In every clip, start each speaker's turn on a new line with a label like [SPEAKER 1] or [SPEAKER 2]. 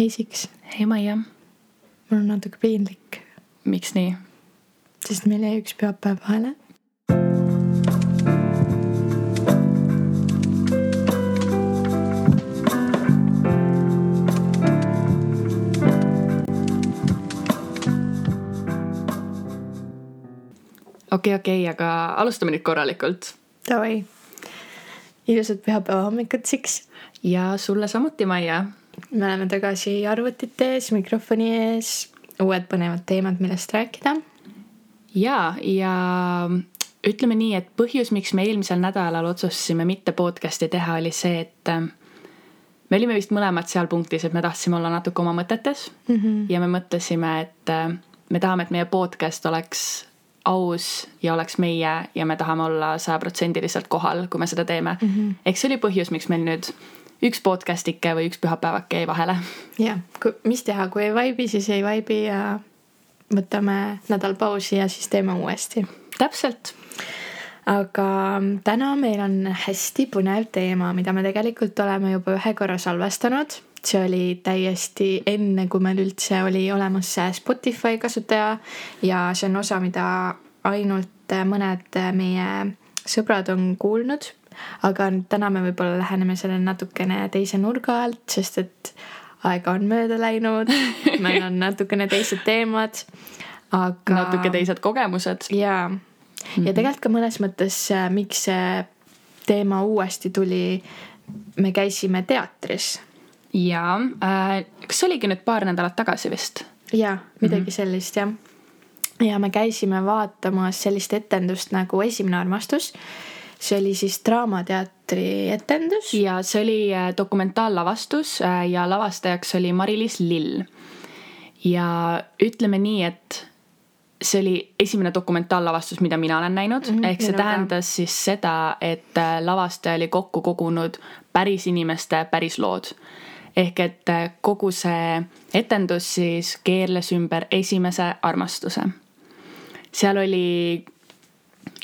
[SPEAKER 1] hei Siks,
[SPEAKER 2] hei Maia,
[SPEAKER 1] mul on natuke piinlik,
[SPEAKER 2] miks nii?
[SPEAKER 1] sest meil jäi üks pühapäev vahele.
[SPEAKER 2] okei, okei, aga alustame nüüd korralikult.
[SPEAKER 1] Davai, ilusat pühapäeva hommikut Siks.
[SPEAKER 2] ja sulle samuti, Maia.
[SPEAKER 1] Me oleme tagasi arvutite ees, mikrofoni ees, uued põnevad teemad, millest rääkida.
[SPEAKER 2] ja, ja ütleme nii, et põhjus, miks me eelmisel nädalal otsustasime mitte podcast'i teha, oli see, et äh, me olime vist mõlemad seal punktis, et me tahtsime olla natuke oma mõtetes
[SPEAKER 1] mm. -hmm.
[SPEAKER 2] ja me mõtlesime, et äh, me tahame, et meie podcast oleks aus ja oleks meie ja me tahame olla sajaprotsendiliselt kohal, kui me seda teeme mm. -hmm. eks see oli põhjus, miks meil nüüd üks podcast'ike või üks pühapäevake jäi vahele.
[SPEAKER 1] jah, mis teha, kui ei vaibi, siis ei vaibi ja võtame nädal pausi ja siis teeme uuesti.
[SPEAKER 2] täpselt.
[SPEAKER 1] aga täna meil on hästi põnev teema, mida me tegelikult oleme juba ühe korra salvestanud see oli täiesti enne, kui meil üldse oli olemas see Spotify kasutaja ja see on osa, mida ainult mõned meie sõbrad on kuulnud. Aga täna me võib-olla läheneme sellele natukene teise nurga alt, sest et aega on mööda läinud, meil on natukene teised teemad, aga.
[SPEAKER 2] natuke teised kogemused.
[SPEAKER 1] jaa, ja mhm. tegelikult ka mõnes mõttes, miks see teema uuesti tuli, me käisime teatris
[SPEAKER 2] jaa äh,, kas oligi nüüd paar nädalat tagasi vist?
[SPEAKER 1] jaa, midagi mm -hmm. sellist jah. ja me käisime vaatamas sellist etendust nagu Esimene armastus. See oli siis Draamateatri etendus.
[SPEAKER 2] ja see oli äh, dokumentaallavastus äh, ja lavastajaks oli Mari-Liis Lill. ja ütleme nii, et see oli esimene dokumentaallavastus, mida mina olen näinud mm, -hmm, ehk see tähendas siis seda, et äh, lavastaja oli kokku kogunud päris inimeste päris lood ehk et kogu see etendus siis keerles ümber esimese armastuse. seal oli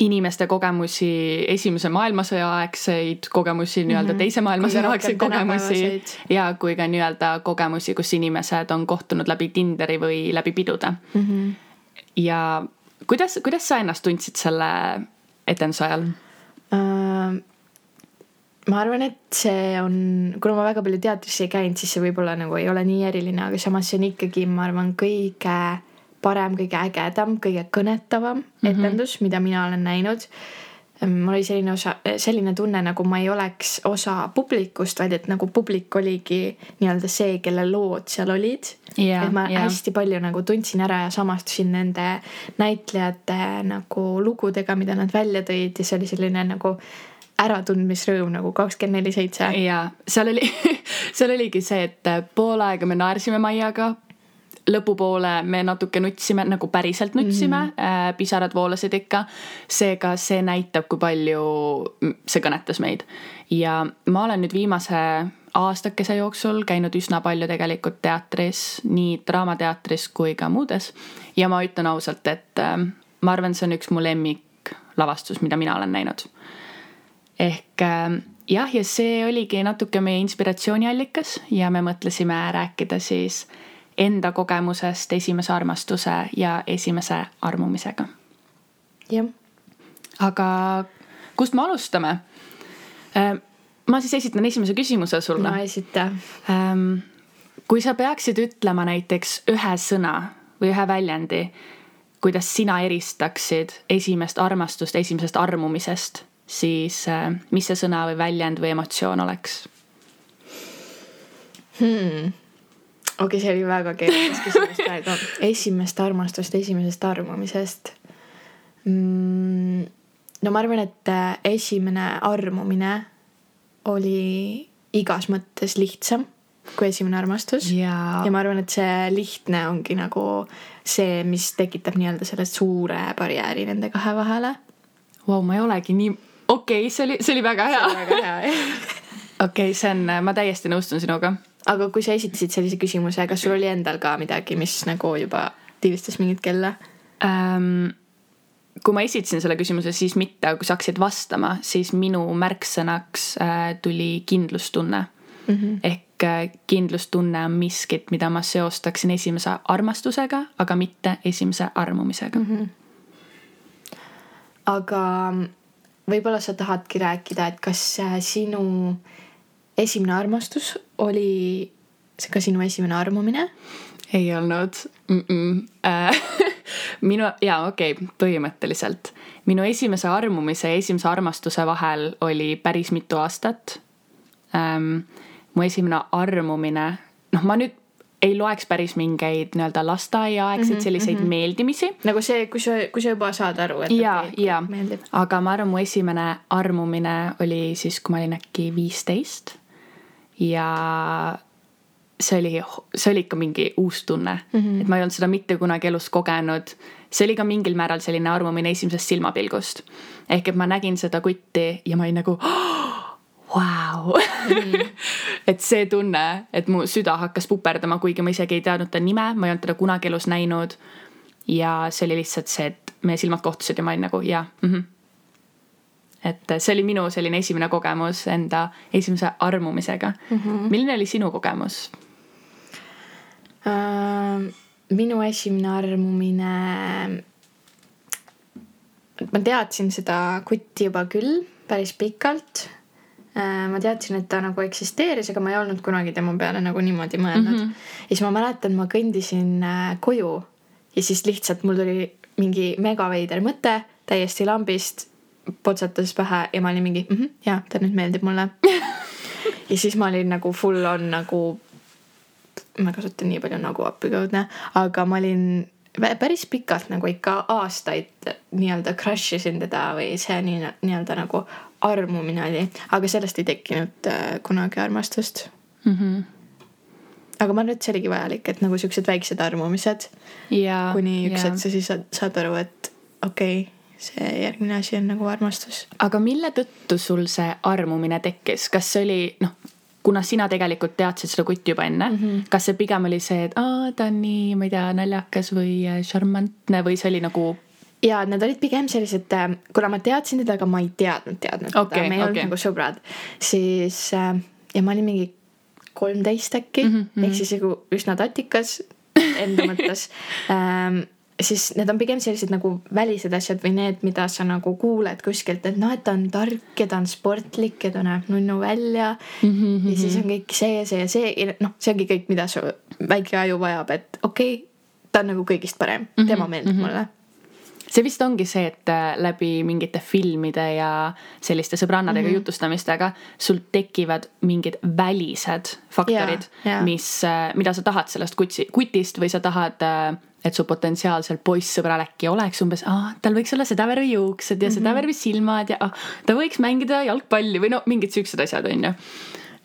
[SPEAKER 2] inimeste kogemusi esimese maailmasõja aegseid kogemusi mm, -hmm. nii-öelda teise maailmasõja aegseid kogemusi ja kui ka nii-öelda kogemusi, kus inimesed on kohtunud läbi Tinderi või läbi pidude mm. -hmm. ja kuidas, kuidas sa ennast tundsid selle etenduse ajal uh,?
[SPEAKER 1] ma arvan, et see on, kuna ma väga palju teatrisse ei käinud, siis see võib-olla nagu ei ole nii eriline, aga samas see on ikkagi, ma arvan, kõige parem, kõige ägedam, kõige kõnetavam mm -hmm. etendus, mida mina olen näinud. mul oli selline osa, selline tunne, nagu ma ei oleks osa publikust, vaid et nagu publik oligi nii-öelda see, kelle lood seal olid
[SPEAKER 2] yeah,.
[SPEAKER 1] et ma
[SPEAKER 2] yeah.
[SPEAKER 1] hästi palju nagu tundsin ära ja samastusin nende näitlejate nagu lugudega, mida nad välja tõid ja see oli selline nagu äratundmisrõõm nagu kakskümmend neli seitse.
[SPEAKER 2] ja seal oli seal oligi see, et pool aega me naersime Maiaga, lõpupoole me natuke nutsime, nagu päriselt nutsime mm, -hmm. pisarad voolasid ikka. seega see näitab, kui palju see kõnetas meid. ja ma olen nüüd viimase aastakese jooksul käinud üsna palju tegelikult teatris, nii Draamateatris kui ka muudes. ja ma ütlen ausalt, et äh, ma arvan, see on üks mu lemmiklavastus, mida mina olen näinud ehk äh, jah, ja see oligi natuke meie inspiratsiooniallikas ja me mõtlesime rääkida siis enda kogemusest esimese armastuse ja esimese armumisega.
[SPEAKER 1] jah.
[SPEAKER 2] aga kust me alustame? Äh, ma siis esitan esimese küsimuse sulle.
[SPEAKER 1] no esita.
[SPEAKER 2] Ähm, kui sa peaksid ütlema näiteks ühe sõna või ühe väljendi, kuidas sina eristaksid esimest armastust esimesest armumisest siis äh, mis see sõna või väljend või emotsioon oleks
[SPEAKER 1] hmm.? Okei okay,, see oli väga keerukas küsimus praegu. esimest armastust esimesest armumisest mm,. no ma arvan, et äh, esimene armumine oli igas mõttes lihtsam kui esimene armastus
[SPEAKER 2] ja,
[SPEAKER 1] ja ma arvan, et see lihtne ongi nagu see, mis tekitab nii-öelda selle suure barjääri nende kahe vahele.
[SPEAKER 2] Vau, ma ei olegi nii okei okay,, see oli, see oli väga hea. okei, see on, ma täiesti nõustun sinuga.
[SPEAKER 1] Aga kui sa esitasid sellise küsimuse, kas sul oli endal ka midagi, mis nagu juba tivistas mingit kella
[SPEAKER 2] ähm,? kui ma esitasin selle küsimuse, siis mitte, aga kui sa hakkasid vastama, siis minu märksõnaks äh, tuli kindlustunne mm. -hmm. ehk äh, kindlustunne on miskit, mida ma seostaksin esimese armastusega, aga mitte esimese armumisega mm. -hmm.
[SPEAKER 1] aga võib-olla sa tahadki rääkida, et kas sinu esimene armastus oli see ka sinu esimene armumine?
[SPEAKER 2] ei olnud mm. -mm. Äh, minu, jaa, okei okay,, põhimõtteliselt. minu esimese armumise ja esimese armastuse vahel oli päris mitu aastat ähm,. mu esimene armumine, noh, ma nüüd ei loeks päris mingeid nii-öelda lasteaiaaegseid mm -hmm, selliseid mm -hmm. meeldimisi.
[SPEAKER 1] nagu see, kui sa, kui sa juba saad aru, et
[SPEAKER 2] ja ja, aga ma arvan, mu esimene armumine oli siis, kui ma olin äkki viisteist ja see oli, see oli ikka mingi uus tunne mm, -hmm. et ma ei olnud seda mitte kunagi elus kogenud. see oli ka mingil määral selline armumine esimesest silmapilgust. ehk et ma nägin seda kutti ja ma olin nagu oh, vau mm. et see tunne, et mu süda hakkas puperdama, kuigi ma isegi ei teadnud ta nime, ma ei olnud teda kunagi elus näinud. ja see oli lihtsalt see, et meie silmad kohtusid ja ma olin nagu jah mm -hmm et see oli minu selline esimene kogemus enda esimese armumisega mm. -hmm. milline oli sinu kogemus
[SPEAKER 1] uh,? minu esimene armumine. ma teadsin seda kutti juba küll päris pikalt uh,. ma teadsin, et ta nagu eksisteeris, aga ma ei olnud kunagi tema peale nagu niimoodi mõelnud mm. -hmm. ja siis ma mäletan, ma kõndisin uh, koju ja siis lihtsalt mul tuli mingi megaveider mõte täiesti lambist potsatas pähe ja ma olin mingi mm, -hmm, jaa, ta nüüd meeldib mulle. Ja siis ma olin nagu full on nagu, ma kasutan nii palju nagu appikõudne, aga ma olin päris pikalt nagu ikka aastaid nii-öelda crush isin teda või see nii, nii-öelda nagu armumine oli, aga sellest ei tekkinud äh, kunagi armastust. Mm. -hmm aga ma arvan, et see oligi vajalik, et nagu siuksed väiksed armumised. kuni üks hetk sa siis saad, saad aru, et okei okay,, see järgmine asi on nagu armastus.
[SPEAKER 2] aga mille tõttu sul see armumine tekkis, kas see oli noh, kuna sina tegelikult teadsid seda kutti juba enne mm, -hmm. kas see pigem oli see, et aa, ta on nii, ma ei tea, naljakas või äh, šarmantne või see oli nagu
[SPEAKER 1] ja need olid pigem sellised, äh, kuna ma teadsin teda, aga ma ei teadnud, teadnud okay, teda, me ei okay. olnud nagu sõbrad, siis äh, ja ma olin mingi kolmteist äkki mm, -hmm. ehk siis nagu üsna tatikas enda mõttes ähm, siis need on pigem sellised nagu välised asjad või need, mida sa nagu kuuled kuskilt, et noh, et ta on tark ja ta on sportlik ja ta näeb nunnu välja mm. -hmm. ja siis on kõik see, see ja see ja noh, see ongi kõik, mida su väike aju vajab, et okei okay,, ta on nagu kõigist parem mm, -hmm. tema meeldib mm -hmm. mulle
[SPEAKER 2] see vist ongi see, et äh, läbi mingite filmide ja selliste sõbrannadega mm -hmm. jutustamistega sul tekivad mingid välised faktorid mis, äh, mida sa tahad sellest kutsi, kutist või sa tahad äh, et su potentsiaalsel poissõbral äkki oleks umbes, tal võiks olla seda värvi juuksed ja mm -hmm. seda värvi silmad ja ah, ta võiks mängida jalgpalli või no mingid siuksed asjad, on ju.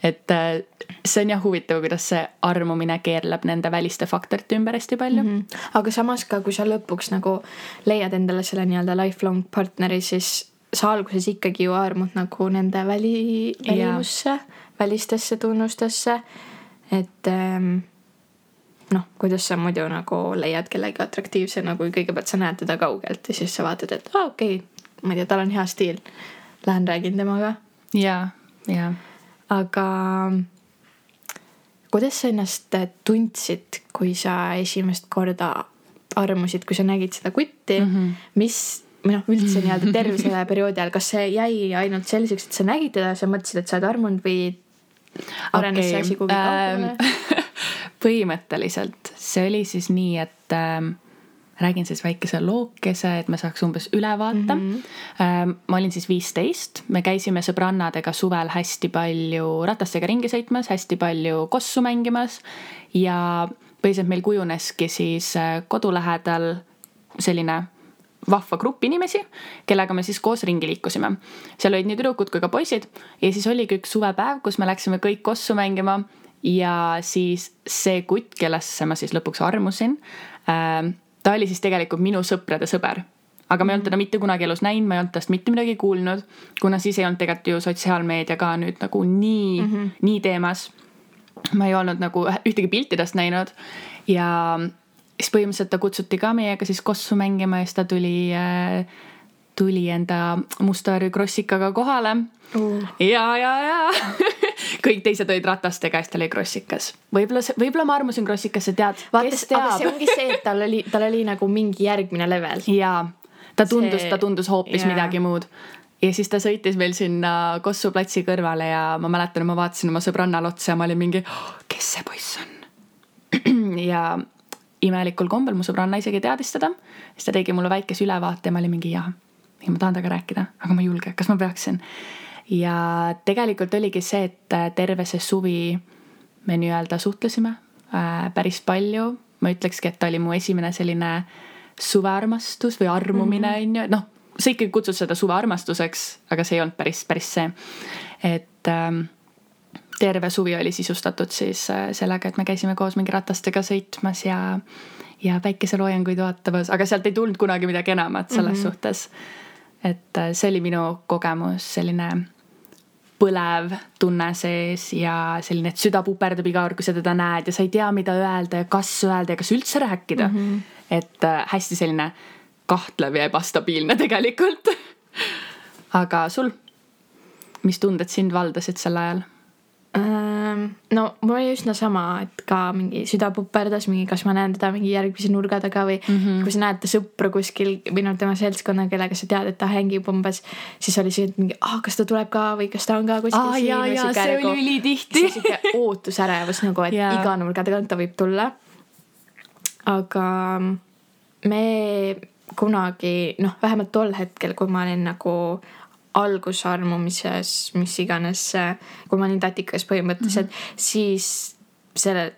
[SPEAKER 2] et äh, see on jah huvitav, kuidas see armumine keerleb nende väliste faktorite ümber hästi palju mm. -hmm.
[SPEAKER 1] aga samas ka, kui sa lõpuks nagu leiad endale selle nii-öelda lifelong partneri, siis sa alguses ikkagi ju armud nagu nende väli, välimusse, välistesse tunnustesse. et ähm, noh, kuidas sa muidu nagu leiad kellegi atraktiivsena, kui kõigepealt sa näed teda kaugelt ja siis sa vaatad, et aa ah, okei okay,, ma ei tea, tal on hea stiil. Lähen räägin temaga.
[SPEAKER 2] ja, ja.
[SPEAKER 1] aga kuidas sa ennast tundsid, kui sa esimest korda armusid, kui sa nägid seda kutti mm, -hmm. mis või noh, üldse nii-öelda terve selle perioodi ajal, kas see jäi ainult selliseks, et sa nägid teda, sa mõtlesid, et sa oled armunud või arenes okay. see asi kuhugi kaugele ähm,
[SPEAKER 2] põhimõtteliselt see oli siis nii, et äh, räägin siis väikese lookese, et me saaks umbes ülevaate mm. -hmm. ma olin siis viisteist, me käisime sõbrannadega suvel hästi palju ratastega ringi sõitmas, hästi palju kossu mängimas ja põhiliselt meil kujuneski siis äh, kodu lähedal selline vahva grupp inimesi, kellega me siis koos ringi liikusime. seal olid nii tüdrukud kui ka poisid ja siis oligi üks suvepäev, kus me läksime kõik kossu mängima ja siis see kutt, kellesse ma siis lõpuks armusin äh,, ta oli siis tegelikult minu sõprade sõber. aga ma ei olnud teda mitte kunagi elus näinud, ma ei olnud tast mitte midagi kuulnud, kuna siis ei olnud tegelikult ju sotsiaalmeedia ka nüüd nagu nii mm, -hmm. nii teemas. ma ei olnud nagu ühtegi pilti tast näinud ja siis põhimõtteliselt ta kutsuti ka meiega siis kossu mängima ja siis ta tuli äh, tuli enda musta värvi krossikaga kohale
[SPEAKER 1] Uh.
[SPEAKER 2] ja, ja, ja kõik teised olid ratastega ja siis ta oli krossikas. võib-olla see, võib-olla ma armusin krossikasse, tead,
[SPEAKER 1] vaata, aga see ongi see, et tal oli, tal oli nagu mingi järgmine level.
[SPEAKER 2] jaa, ta tundus
[SPEAKER 1] See-,
[SPEAKER 2] ta tundus hoopis
[SPEAKER 1] jaa.
[SPEAKER 2] midagi muud. ja siis ta sõitis meil sinna Kossu platsi kõrvale ja ma mäletan, ma vaatasin oma sõbrannale otsa ja ma olin mingi oh,, kes see poiss on? ja imelikul kombel mu sõbranna isegi teadis teda. siis ta tegi mulle väikese ülevaate ja ma olin mingi jaa, ma tahan temaga rääkida, aga ma ei julge, kas ma peaksin? Ja tegelikult oligi see, et äh, terve see suvi me nii-öelda suhtlesime äh, päris palju. ma ütlekski, et ta oli mu esimene selline suvearmastus või armumine on ju, noh, sa ikkagi kutsud seda suvearmastuseks, aga see ei olnud päris, päris see. et ähm, terve suvi oli sisustatud siis äh, sellega, et me käisime koos mingi ratastega sõitmas ja, ja päikeseloojanguid vaatamas, aga sealt ei tulnud kunagi midagi enamat selles mm -hmm. suhtes. et see oli minu kogemus, selline põlev tunne sees ja selline, et süda puperdab iga kord, kui sa teda näed ja sa ei tea, mida öelda ja kas öelda ja kas üldse rääkida mm. -hmm. et äh, hästi selline kahtlev ja ebastabiilne tegelikult. aga sul, mis tunded sind valdasid sel ajal?
[SPEAKER 1] No mul oli üsna sama, et ka mingi süda puperdas mingi, kas ma näen teda mingi järgmise nurga taga või mm -hmm. kui sa näed ta sõpru kuskil või noh, tema seltskonna, kellega sa tead, et ta hängib umbes, siis oli see, et mingi, ah, kas ta tuleb ka või kas ta on ka kuskil
[SPEAKER 2] jaa,
[SPEAKER 1] sihuke
[SPEAKER 2] see
[SPEAKER 1] nagu-
[SPEAKER 2] oli ülitihti.
[SPEAKER 1] sihuke ootusärevus nagu, et
[SPEAKER 2] Jaa.
[SPEAKER 1] iga nurga tagant ta võib tulla. aga me kunagi noh, vähemalt tol hetkel, kui ma olin nagu algusarmumises, mis iganes, kui ma olin tatikas põhimõtteliselt mm, -hmm. siis selle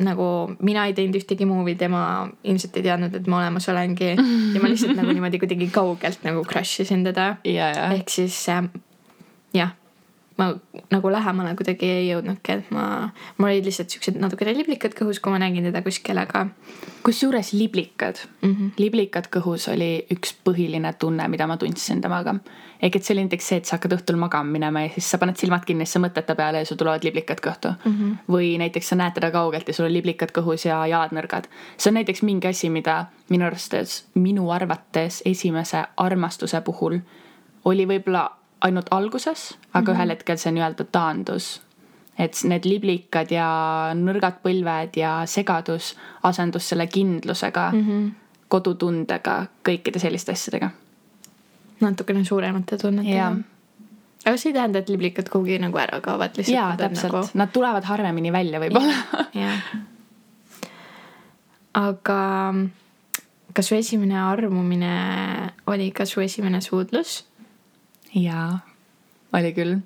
[SPEAKER 1] nagu mina ei teinud ühtegi movie, tema ilmselt ei teadnud, et ma olemas olengi ja ma lihtsalt nagu niimoodi kuidagi kaugelt nagu crush isin teda.
[SPEAKER 2] ja, ja,
[SPEAKER 1] ehk siis jah, ma nagu lähemale kuidagi ei jõudnudki, et ma, mul olid lihtsalt siuksed natukene liblikad kõhus, kui ma nägin teda kuskil, aga
[SPEAKER 2] kusjuures liblikad mm. -hmm. liblikad kõhus oli üks põhiline tunne, mida ma tundsin temaga. ehk et see oli näiteks see, et sa hakkad õhtul magama minema ja siis sa paned silmad kinni, siis sa mõtled ta peale ja sul tulevad liblikad kõhtu mm. -hmm. või näiteks sa näed teda kaugelt ja sul on liblikad kõhus ja jalad nõrgad. see on näiteks mingi asi, mida minu arvates, minu arvates esimese armastuse puhul oli võib-olla ainult alguses, aga mm -hmm. ühel hetkel see nii-öelda taandus et need liblikad ja nõrgad põlved ja segadus asendus selle kindlusega mm, -hmm. kodutundega, kõikide selliste asjadega.
[SPEAKER 1] natukene suuremate tunnetega aga see ei tähenda, et liblikad kuhugi nagu ära kaovad lihtsalt.
[SPEAKER 2] jaa, täpselt nagu..., nad tulevad harvemini välja võib-olla.
[SPEAKER 1] aga kas su esimene armumine oli ka su esimene suudlus?
[SPEAKER 2] jaa, oli küll.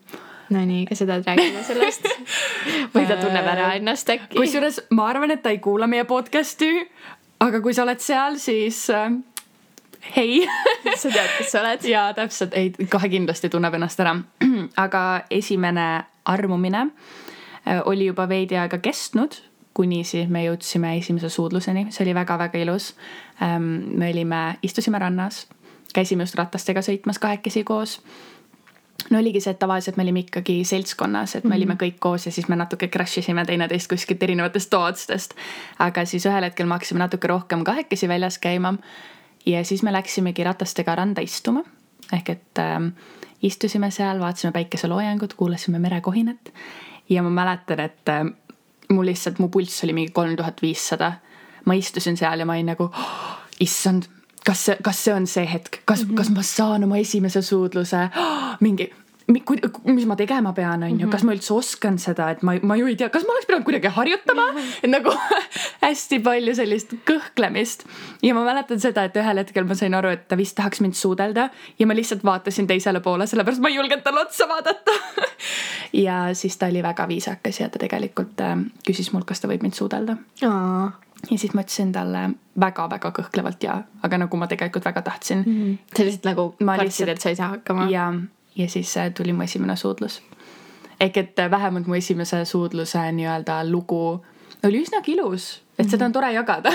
[SPEAKER 1] Nonii, kas sa tahad rääkida sellest? või ta tunneb ära ennast äkki?
[SPEAKER 2] kusjuures ma arvan, et ta ei kuula meie podcast'i, aga kui sa oled seal, siis äh, hei
[SPEAKER 1] sa tead, kes sa oled?
[SPEAKER 2] jaa, täpselt, ei kohe kindlasti tunneb ennast ära. aga esimene armumine äh, oli juba veidi aega kestnud, kuni siis me jõudsime esimese suudluseni, see oli väga-väga ilus. me olime, istusime rannas, käisime just ratastega sõitmas kahekesi koos no oligi see, et tavaliselt me olime ikkagi seltskonnas, et me olime kõik koos ja siis me natuke crash isime teineteist kuskilt erinevatest toadstest. aga siis ühel hetkel me hakkasime natuke rohkem kahekesi väljas käima ja siis me läksimegi ratastega randa istuma. ehk et ähm, istusime seal, vaatasime päikeseloojangut, kuulasime merekohinat ja ma mäletan, et äh, mul lihtsalt, mu pulss oli mingi kolm tuhat viissada. ma istusin seal ja ma olin nagu oh,, issand, kas see, kas see on see hetk, kas mm, -hmm. kas ma saan oma esimese suudluse? Oh, mingi mis ma tegema pean, on ju, kas ma üldse oskan seda, et ma, ma ju ei tea, kas ma oleks pidanud kuidagi harjutama, et nagu hästi palju sellist kõhklemist. ja ma mäletan seda, et ühel hetkel ma sain aru, et ta vist tahaks mind suudelda. Ja ma lihtsalt vaatasin teisele poole, sellepärast ma ei julgenud talle otsa vaadata. ja siis ta oli väga viisakas ja ta tegelikult äh, küsis mult, kas ta võib mind suudelda.
[SPEAKER 1] Aa,
[SPEAKER 2] ja siis ma ütlesin talle väga-väga kõhklevalt ja, aga nagu ma tegelikult väga tahtsin mm..
[SPEAKER 1] sa lihtsalt nagu
[SPEAKER 2] Ma
[SPEAKER 1] kartsid, et sa ei saa hakkama.
[SPEAKER 2] ja, ja siis äh, tuli mu esimene suudlus. ehk et äh, vähemalt mu esimese suudluse nii-öelda lugu oli üsnagi ilus, et mm -hmm. seda on tore jagada.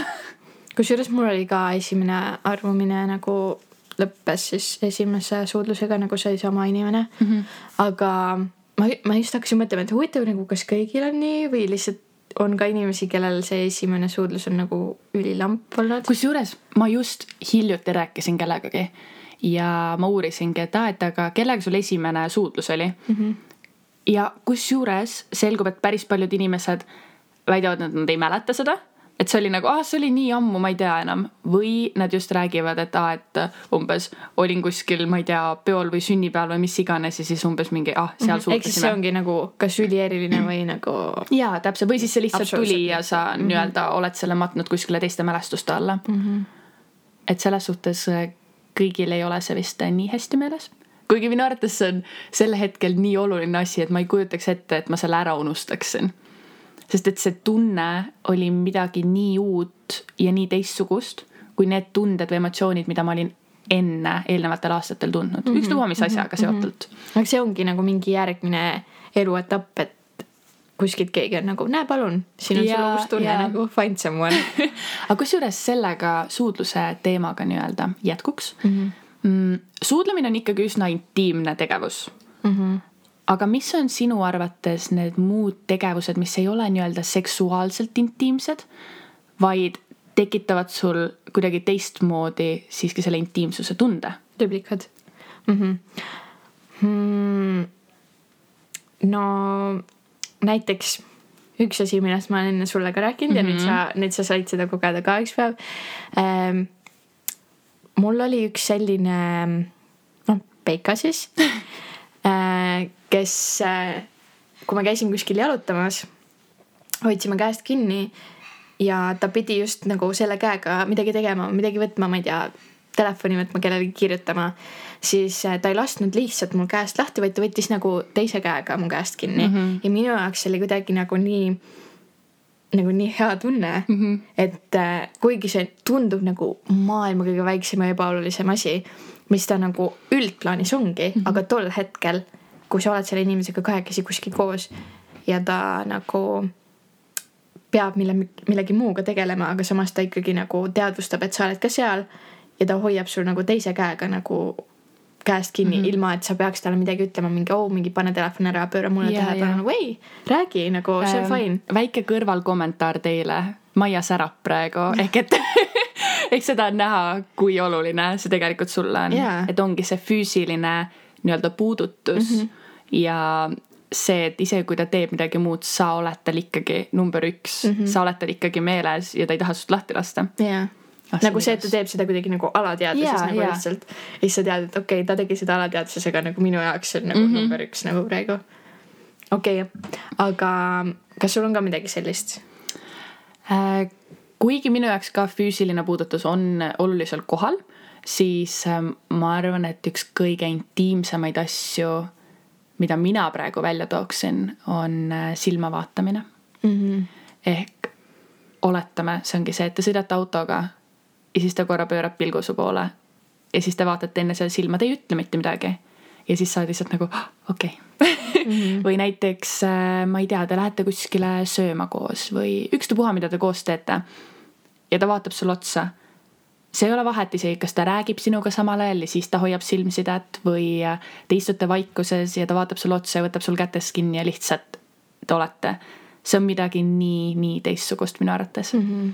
[SPEAKER 1] kusjuures mul oli ka esimene arvumine nagu lõppes siis esimese suudlusega, nagu sai sama inimene mm. -hmm. aga ma, ma just hakkasin mõtlema, et huvitav nagu, kas kõigil on nii või lihtsalt on ka inimesi, kellel see esimene suudlus on nagu ülilamp olnud.
[SPEAKER 2] kusjuures ma just hiljuti rääkisin kellegagi ja ma uurisingi, et aa, et aga kellega sul esimene suudlus oli mm. -hmm. ja kusjuures selgub, et päris paljud inimesed väidavad, et nad ei mäleta seda et see oli nagu, ah, see oli nii ammu, ma ei tea enam. või nad just räägivad, et aa ah,, et umbes olin kuskil, ma ei tea, peol või sünnipäeval või mis iganes ja siis umbes mingi, ah, seal
[SPEAKER 1] suhtlesime. ehk siis see ongi nagu kas ülieriline või nagu.
[SPEAKER 2] jaa, täpselt, või siis see lihtsalt tuli ja sa mm -hmm. nii-öelda oled selle matnud kuskile teiste mälestuste alla mm. -hmm. et selles suhtes äh, kõigil ei ole see vist äh, nii hästi meeles kuigi minu arvates see on sel hetkel nii oluline asi, et ma ei kujutaks ette, et ma selle ära unustaksin sest et see tunne oli midagi nii uut ja nii teistsugust kui need tunded või emotsioonid, mida ma olin enne eelnevatel aastatel tundnud mm -hmm., ükstapuha mis asjaga mm -hmm. seotult.
[SPEAKER 1] aga see ongi nagu mingi järgmine eluetapp, et kuskilt keegi on nagu, näe palun, siin on sul uus tunne ja. nagu find someone
[SPEAKER 2] aga kusjuures sellega suudluse teemaga nii-öelda jätkuks mm. -hmm. Mm, suudlemine on ikkagi üsna intiimne tegevus mm. -hmm aga mis on sinu arvates need muud tegevused, mis ei ole nii-öelda seksuaalselt intiimsed, vaid tekitavad sul kuidagi teistmoodi siiski selle intiimsuse tunde?
[SPEAKER 1] liblikad mm. -hmm. Hmm. no näiteks üks asi, millest ma olen enne sulle ka rääkinud mm -hmm. ja nüüd mhm. sa, nüüd sa said seda kogeda ka üks päev ähm,. mul oli üks selline, noh, peika siis kes, äh, kui ma käisin kuskil jalutamas, hoidsime käest kinni ja ta pidi just nagu selle käega midagi tegema, midagi võtma, ma ei tea, telefoni võtma, kellelegi kirjutama, siis äh, ta ei lasknud lihtsalt mul käest lahti, vaid ta võttis nagu teise käega mu käest kinni mm. -hmm. ja minu jaoks oli kuidagi nagu nii, nagu nii hea tunne mm, -hmm. et äh, kuigi see tundub nagu maailma kõige väiksem ja ebaolulisem asi, mis ta nagu üldplaanis ongi mm, -hmm. aga tol hetkel kui sa oled selle inimesega kahekesi kuskil koos ja ta nagu peab mille, millegi muuga tegelema, aga samas ta ikkagi nagu teadvustab, et sa oled ka seal ja ta hoiab sul nagu teise käega nagu käest kinni mm, -hmm. ilma et sa peaks talle midagi ütlema, mingi oo oh,, mingi pane telefon ära, pööra mulle yeah, tähelepanu yeah. nagu ei, räägi nagu see on ähm, fine.
[SPEAKER 2] väike kõrvalkommentaar teile, Maia särab praegu ehk et ehk seda on näha, kui oluline see tegelikult sulle on yeah., et ongi see füüsiline nii-öelda puudutus mm. -hmm ja see, et isegi kui ta teeb midagi muud, sa oled tal ikkagi number üks mm, -hmm. sa oled tal ikkagi meeles ja ta ei taha sust lahti lasta.
[SPEAKER 1] jah ah, nagu see, et ta teeb seda kuidagi nagu alateadvuses yeah, nagu yeah. lihtsalt. ja siis sa tead, et okei okay,, ta tegi seda alateadvuses, aga nagu minu jaoks on nagu mm -hmm. number üks nagu praegu. okei okay., aga kas sul on ka midagi sellist
[SPEAKER 2] äh,? Kuigi minu jaoks ka füüsiline puudutus on oluliselt kohal, siis äh, ma arvan, et üks kõige intiimsemaid asju mida mina praegu välja tooksin, on äh, silma vaatamine mm. -hmm. ehk oletame, see ongi see, et te sõidate autoga ja siis ta korra pöörab pilgu su poole ja siis te vaatate enne selle silma, te ei ütle mitte midagi. ja siis sa oled lihtsalt nagu ah, okei okay. mm -hmm. või näiteks äh, ma ei tea, te lähete kuskile sööma koos või ükstapuha, mida te koos teete. Ja ta vaatab sulle otsa see ei ole vahet isegi, kas ta räägib sinuga samal ajal ja siis ta hoiab silmsidet või te istute vaikuses ja ta vaatab sulle otsa ja võtab sul kätest kinni ja lihtsalt te olete. see on midagi nii, nii teistsugust minu arvates mm. -hmm.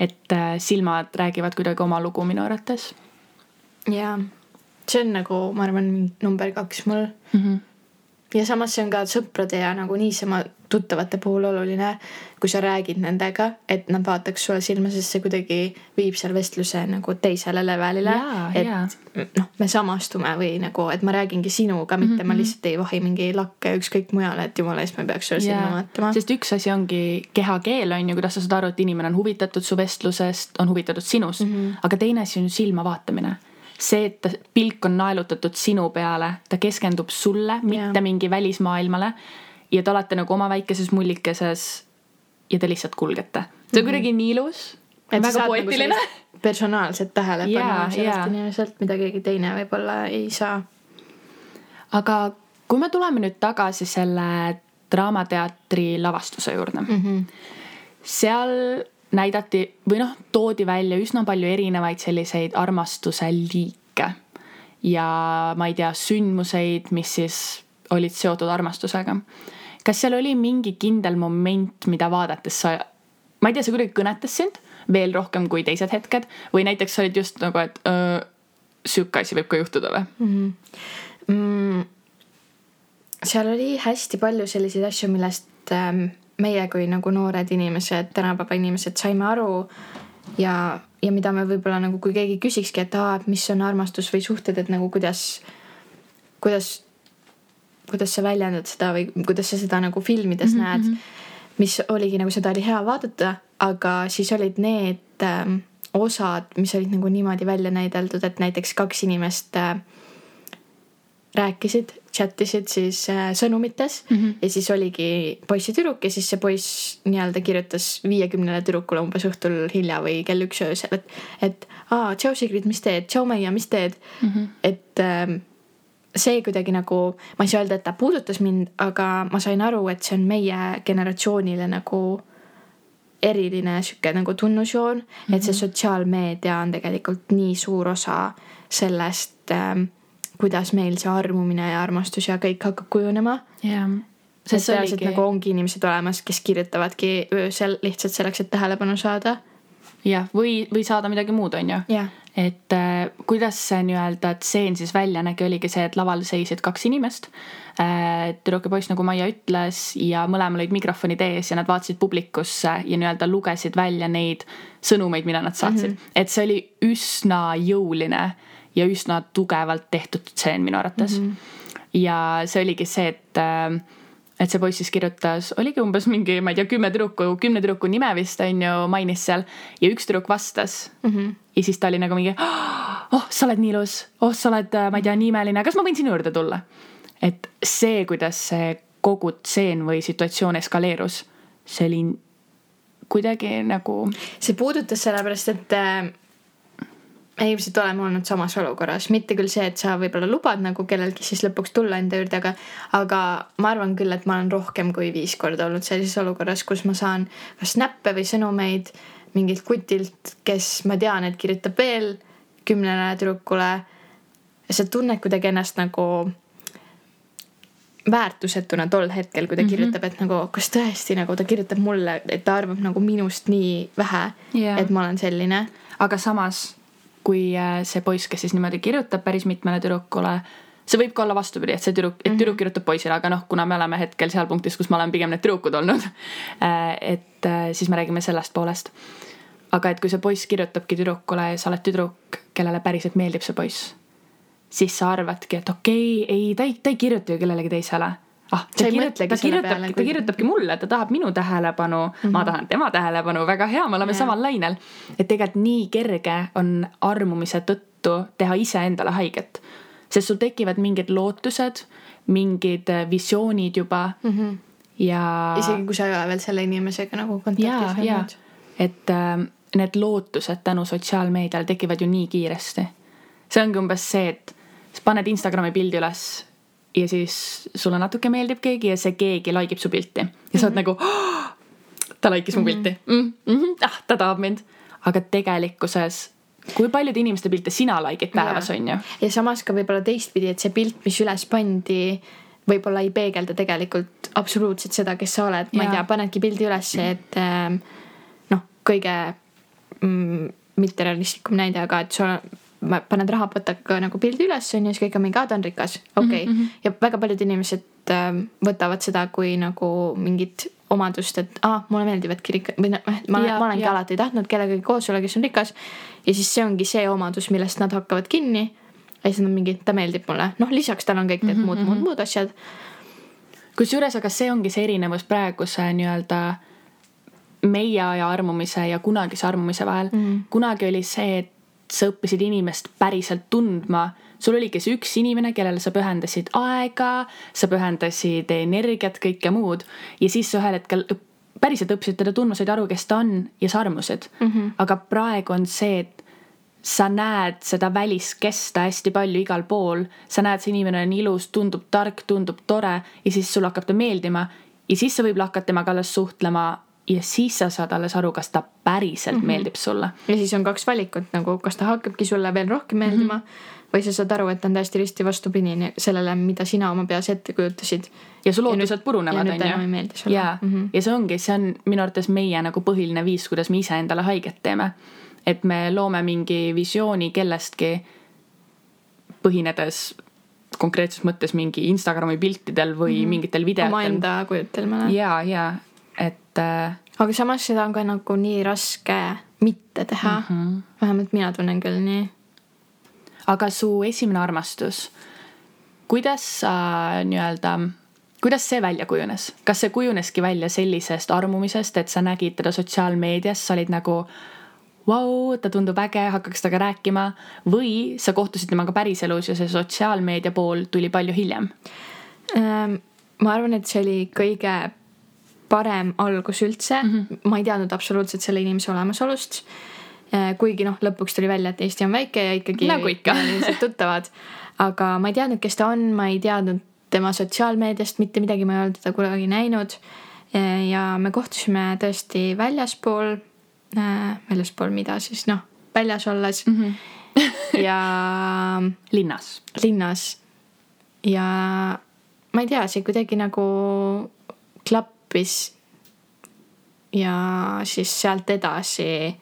[SPEAKER 2] et äh, silmad räägivad kuidagi oma lugu minu arvates.
[SPEAKER 1] jaa, see on nagu, ma arvan, number kaks mul mm. -hmm ja samas see on ka sõprade ja nagu niisama tuttavate puhul oluline, kui sa räägid nendega, et nad vaataks sulle silma, sest see kuidagi viib seal vestluse nagu teisele levelile. et noh, me samastume või nagu, et ma räägingi sinuga, mitte mm -hmm. ma mhm. lihtsalt ei vahi mingi lakke ükskõik mujale, et jumala eest ma peaks sulle silma vaatama.
[SPEAKER 2] sest üks asi ongi kehakeel on ju, kuidas sa saad aru, et inimene on huvitatud su vestlusest, on huvitatud sinust mm, -hmm. aga teine asi on ju silma vaatamine see, et ta, pilk on naelutatud sinu peale, ta keskendub sulle, mitte yeah. mingi välismaailmale. ja te olete nagu oma väikeses mullikeses ja te lihtsalt kulgete. see on mm -hmm. kuidagi nii ilus. väga nagu poeetiline nagu.
[SPEAKER 1] personaalset tähelepanu yeah, sellest yeah. inimeselt, mida keegi teine võib-olla ei saa.
[SPEAKER 2] aga kui me tuleme nüüd tagasi selle Draamateatri lavastuse juurde mm. -hmm. seal näidati või noh, toodi välja üsna palju erinevaid selliseid armastuse liike. ja ma ei tea, sündmuseid, mis siis olid seotud armastusega. kas seal oli mingi kindel moment, mida vaadates sa, ma ei tea, see kuidagi kõnetas sind veel rohkem kui teised hetked või näiteks sa olid just nagu, et öö, sihuke asi võib ka juhtuda või
[SPEAKER 1] mm? -hmm. Mm, seal oli hästi palju selliseid asju, millest ähm, meie kui nagu noored inimesed, tänapäeva inimesed saime aru ja, ja mida me võib-olla nagu, kui keegi küsikski, et aa, et mis on armastus või suhted, et nagu kuidas, kuidas, kuidas sa väljendad seda või kuidas sa seda nagu filmides mm -hmm. näed. mis oligi nagu seda oli hea vaadata, aga siis olid need ähm, osad, mis olid nagu niimoodi välja näideldud, et näiteks kaks inimest äh, rääkisid, chat isid siis äh, sõnumites mm -hmm. ja siis oligi poiss ja tüdruk ja siis see poiss nii-öelda kirjutas viiekümnele tüdrukule umbes õhtul hilja või kell üks öösel, et, et aa, tšau Sigrid, mis teed, tšau Maia, mis teed mm. -hmm. et äh, see kuidagi nagu, ma ei saa öelda, et ta puudutas mind, aga ma sain aru, et see on meie generatsioonile nagu eriline sihuke nagu tunnusjoon mm, -hmm. et see mhm. sotsiaalmeedia on tegelikult nii suur osa sellest ähm, kuidas meil see armumine ja armastus ja kõik hakkab kujunema.
[SPEAKER 2] jah.
[SPEAKER 1] sest reaalselt nagu ongi inimesed olemas, kes kirjutavadki öösel lihtsalt selleks, et tähelepanu saada.
[SPEAKER 2] jah, või, või saada midagi muud, on ju. et äh, kuidas see nii-öelda tseen siis välja nägi, oligi see, et laval seisid kaks inimest äh,. tüdruk ja poiss, nagu Maia ütles ja mõlemal olid mikrofonid ees ja nad vaatasid publikusse ja nii-öelda lugesid välja neid sõnumeid, mida nad saatsid mm. -hmm. et see oli üsna jõuline ja üsna tugevalt tehtud tseen minu arvates mm. -hmm. ja see oligi see, et, äh, et see poiss siis kirjutas, oligi umbes mingi, ma ei tea, kümme tüdruku, kümne tüdruku nime vist on ju mainis seal ja üks tüdruk vastas mm. -hmm. ja siis ta oli nagu mingi, oh, sa oled nii ilus, oh, sa oled, äh, ma ei tea, nii imeline, kas ma võin sinu juurde tulla? et see, kuidas see kogu tseen või situatsioon eskaleerus, see oli kuidagi nagu.
[SPEAKER 1] see puudutas sellepärast, et äh, ilmselt oleme olnud samas olukorras, mitte küll see, et sa võib-olla lubad nagu kellelgi siis lõpuks tulla enda juurde, aga, aga ma arvan küll, et ma olen rohkem kui viis korda olnud sellises olukorras, kus ma saan kas näppe või sõnumeid mingilt kutilt, kes ma tean, et kirjutab veel kümnele tüdrukule. ja sa tunned kuidagi ennast nagu väärtusetuna tol hetkel, kui ta mm -hmm. kirjutab, et nagu kas tõesti nagu ta kirjutab mulle, et ta arvab nagu minust nii vähe yeah., et ma olen selline.
[SPEAKER 2] aga samas kui äh, see poiss, kes siis niimoodi kirjutab päris mitmele tüdrukule, see võib ka olla vastupidi, et see tüdruk, et tüdruk mhm. kirjutab poisile, aga noh, kuna me oleme hetkel seal punktis, kus ma olen pigem need tüdrukud olnud, äh, et äh, siis me räägime sellest poolest. aga et kui see poiss kirjutabki tüdrukule ja sa oled tüdruk, kellele päriselt meeldib see poiss, siis sa arvadki, et okei okay,, ei, ta ei, ta ei kirjuta ju kellelegi teisele ah, ta, kirjutab, ta kirjutab, ta kirjutabki mulle, ta tahab minu tähelepanu mm, -hmm. ma tahan tema tähelepanu, väga hea, me oleme yeah. samal lainel. et tegelikult nii kerge on armumise tõttu teha iseendale haiget, sest sul tekivad mingid lootused, mingid visioonid juba mm. -hmm. ja.
[SPEAKER 1] isegi kui sa ei ole veel selle inimesega nagu kontaktis
[SPEAKER 2] olnud. et äh, need lootused tänu sotsiaalmeediale tekivad ju nii kiiresti. see ongi umbes see, et sa paned Instagrami pildi üles ja siis sulle natuke meeldib keegi ja see keegi like ib su pilti. Ja mm -hmm. sa oled mhm. nagu oh, ta like'is mu pilti. Mm -hmm. ah ta tahab mind. Aga tegelikkuses kui paljude inimeste pilte sina like'id päevas on ju
[SPEAKER 1] ja samas ka võib-olla teistpidi et see pilt mis üles pandi võib-olla ei peegelda tegelikult absoluutselt seda kes sa oled. Ma ei tea panedki pildi ülesse et ähm, noh kõige mm, mitterealistlikum näide aga et sul paned rahapataga nagu pildi üles on ju, siis kõik on mingi, aa ta on rikas, okei okay. mm. -hmm. ja väga paljud inimesed äh, võtavad seda kui nagu mingit omadust, et aa, mulle meeldivadki rikkad või noh, ma, ma olengi ja. alati tahtnud kellegagi koos olla, kes on rikas. ja siis see ongi see omadus, millest nad hakkavad kinni. ja siis nad mingi, ta meeldib mulle, noh lisaks tal on kõik need mm -hmm. muud, muud, mhm. muud asjad.
[SPEAKER 2] kusjuures, aga see ongi see erinevus praeguse nii-öelda meie aja armumise ja kunagise armumise vahel mm. -hmm. kunagi oli see, et sa õppisid inimest päriselt tundma. sul oligi see üks inimene, kellele sa pühendasid aega, sa pühendasid energiat, kõike muud ja siis sa ühel hetkel päriselt õppisid teda tundma, said aru, kes ta on ja sa armusid mm. -hmm. aga praegu on see, et sa näed seda väliskesta hästi palju igal pool, sa näed, see inimene on ilus, tundub tark, tundub tore ja siis sulle hakkab ta meeldima ja siis sa võib-olla hakkad temaga alles suhtlema ja siis sa saad alles aru, kas ta päriselt mm -hmm. meeldib sulle.
[SPEAKER 1] ja siis on kaks valikut nagu, kas ta hakkabki sulle veel rohkem meeldima mm -hmm. või sa saad aru, et ta on täiesti risti vastupidine sellele, mida sina oma peas ette kujutasid.
[SPEAKER 2] ja su lootused purunevad, on ju. ja mm, -hmm. ja see ongi, see on minu arvates meie nagu põhiline viis, kuidas me iseendale haiget teeme. et me loome mingi visiooni kellestki põhinedes konkreetses mõttes mingi Instagrami piltidel või mm -hmm. mingitel videotel.
[SPEAKER 1] omaenda kujutelmale.
[SPEAKER 2] ja, ja et äh,
[SPEAKER 1] aga samas seda on ka nagu nii raske mitte teha mm. -hmm. vähemalt mina tunnen küll nii.
[SPEAKER 2] aga su esimene armastus, kuidas sa nii-öelda, kuidas see välja kujunes, kas see kujuneski välja sellisest armumisest, et sa nägid teda sotsiaalmeedias, sa olid nagu vau, ta tundub äge, hakkaks temaga rääkima või sa kohtusid temaga päriselus ja see sotsiaalmeedia pool tuli palju hiljem?
[SPEAKER 1] Ehm, ma arvan, et see oli kõige parem algus üldse mm. -hmm. ma ei teadnud absoluutselt selle inimese olemasolust. Äh, kuigi noh, lõpuks tuli välja, et Eesti on väike ja ikkagi
[SPEAKER 2] nagu ikka
[SPEAKER 1] tuttavad. aga ma ei teadnud, kes ta on, ma ei teadnud tema sotsiaalmeediast mitte midagi, ma ei olnud teda kunagi näinud. Äh, ja me kohtusime tõesti väljaspool äh,, väljaspool mida siis noh, väljas olles mm. -hmm. ja.
[SPEAKER 2] linnas.
[SPEAKER 1] linnas. ja ma ei tea, see kuidagi nagu klapp õppis. ja siis sealt edasi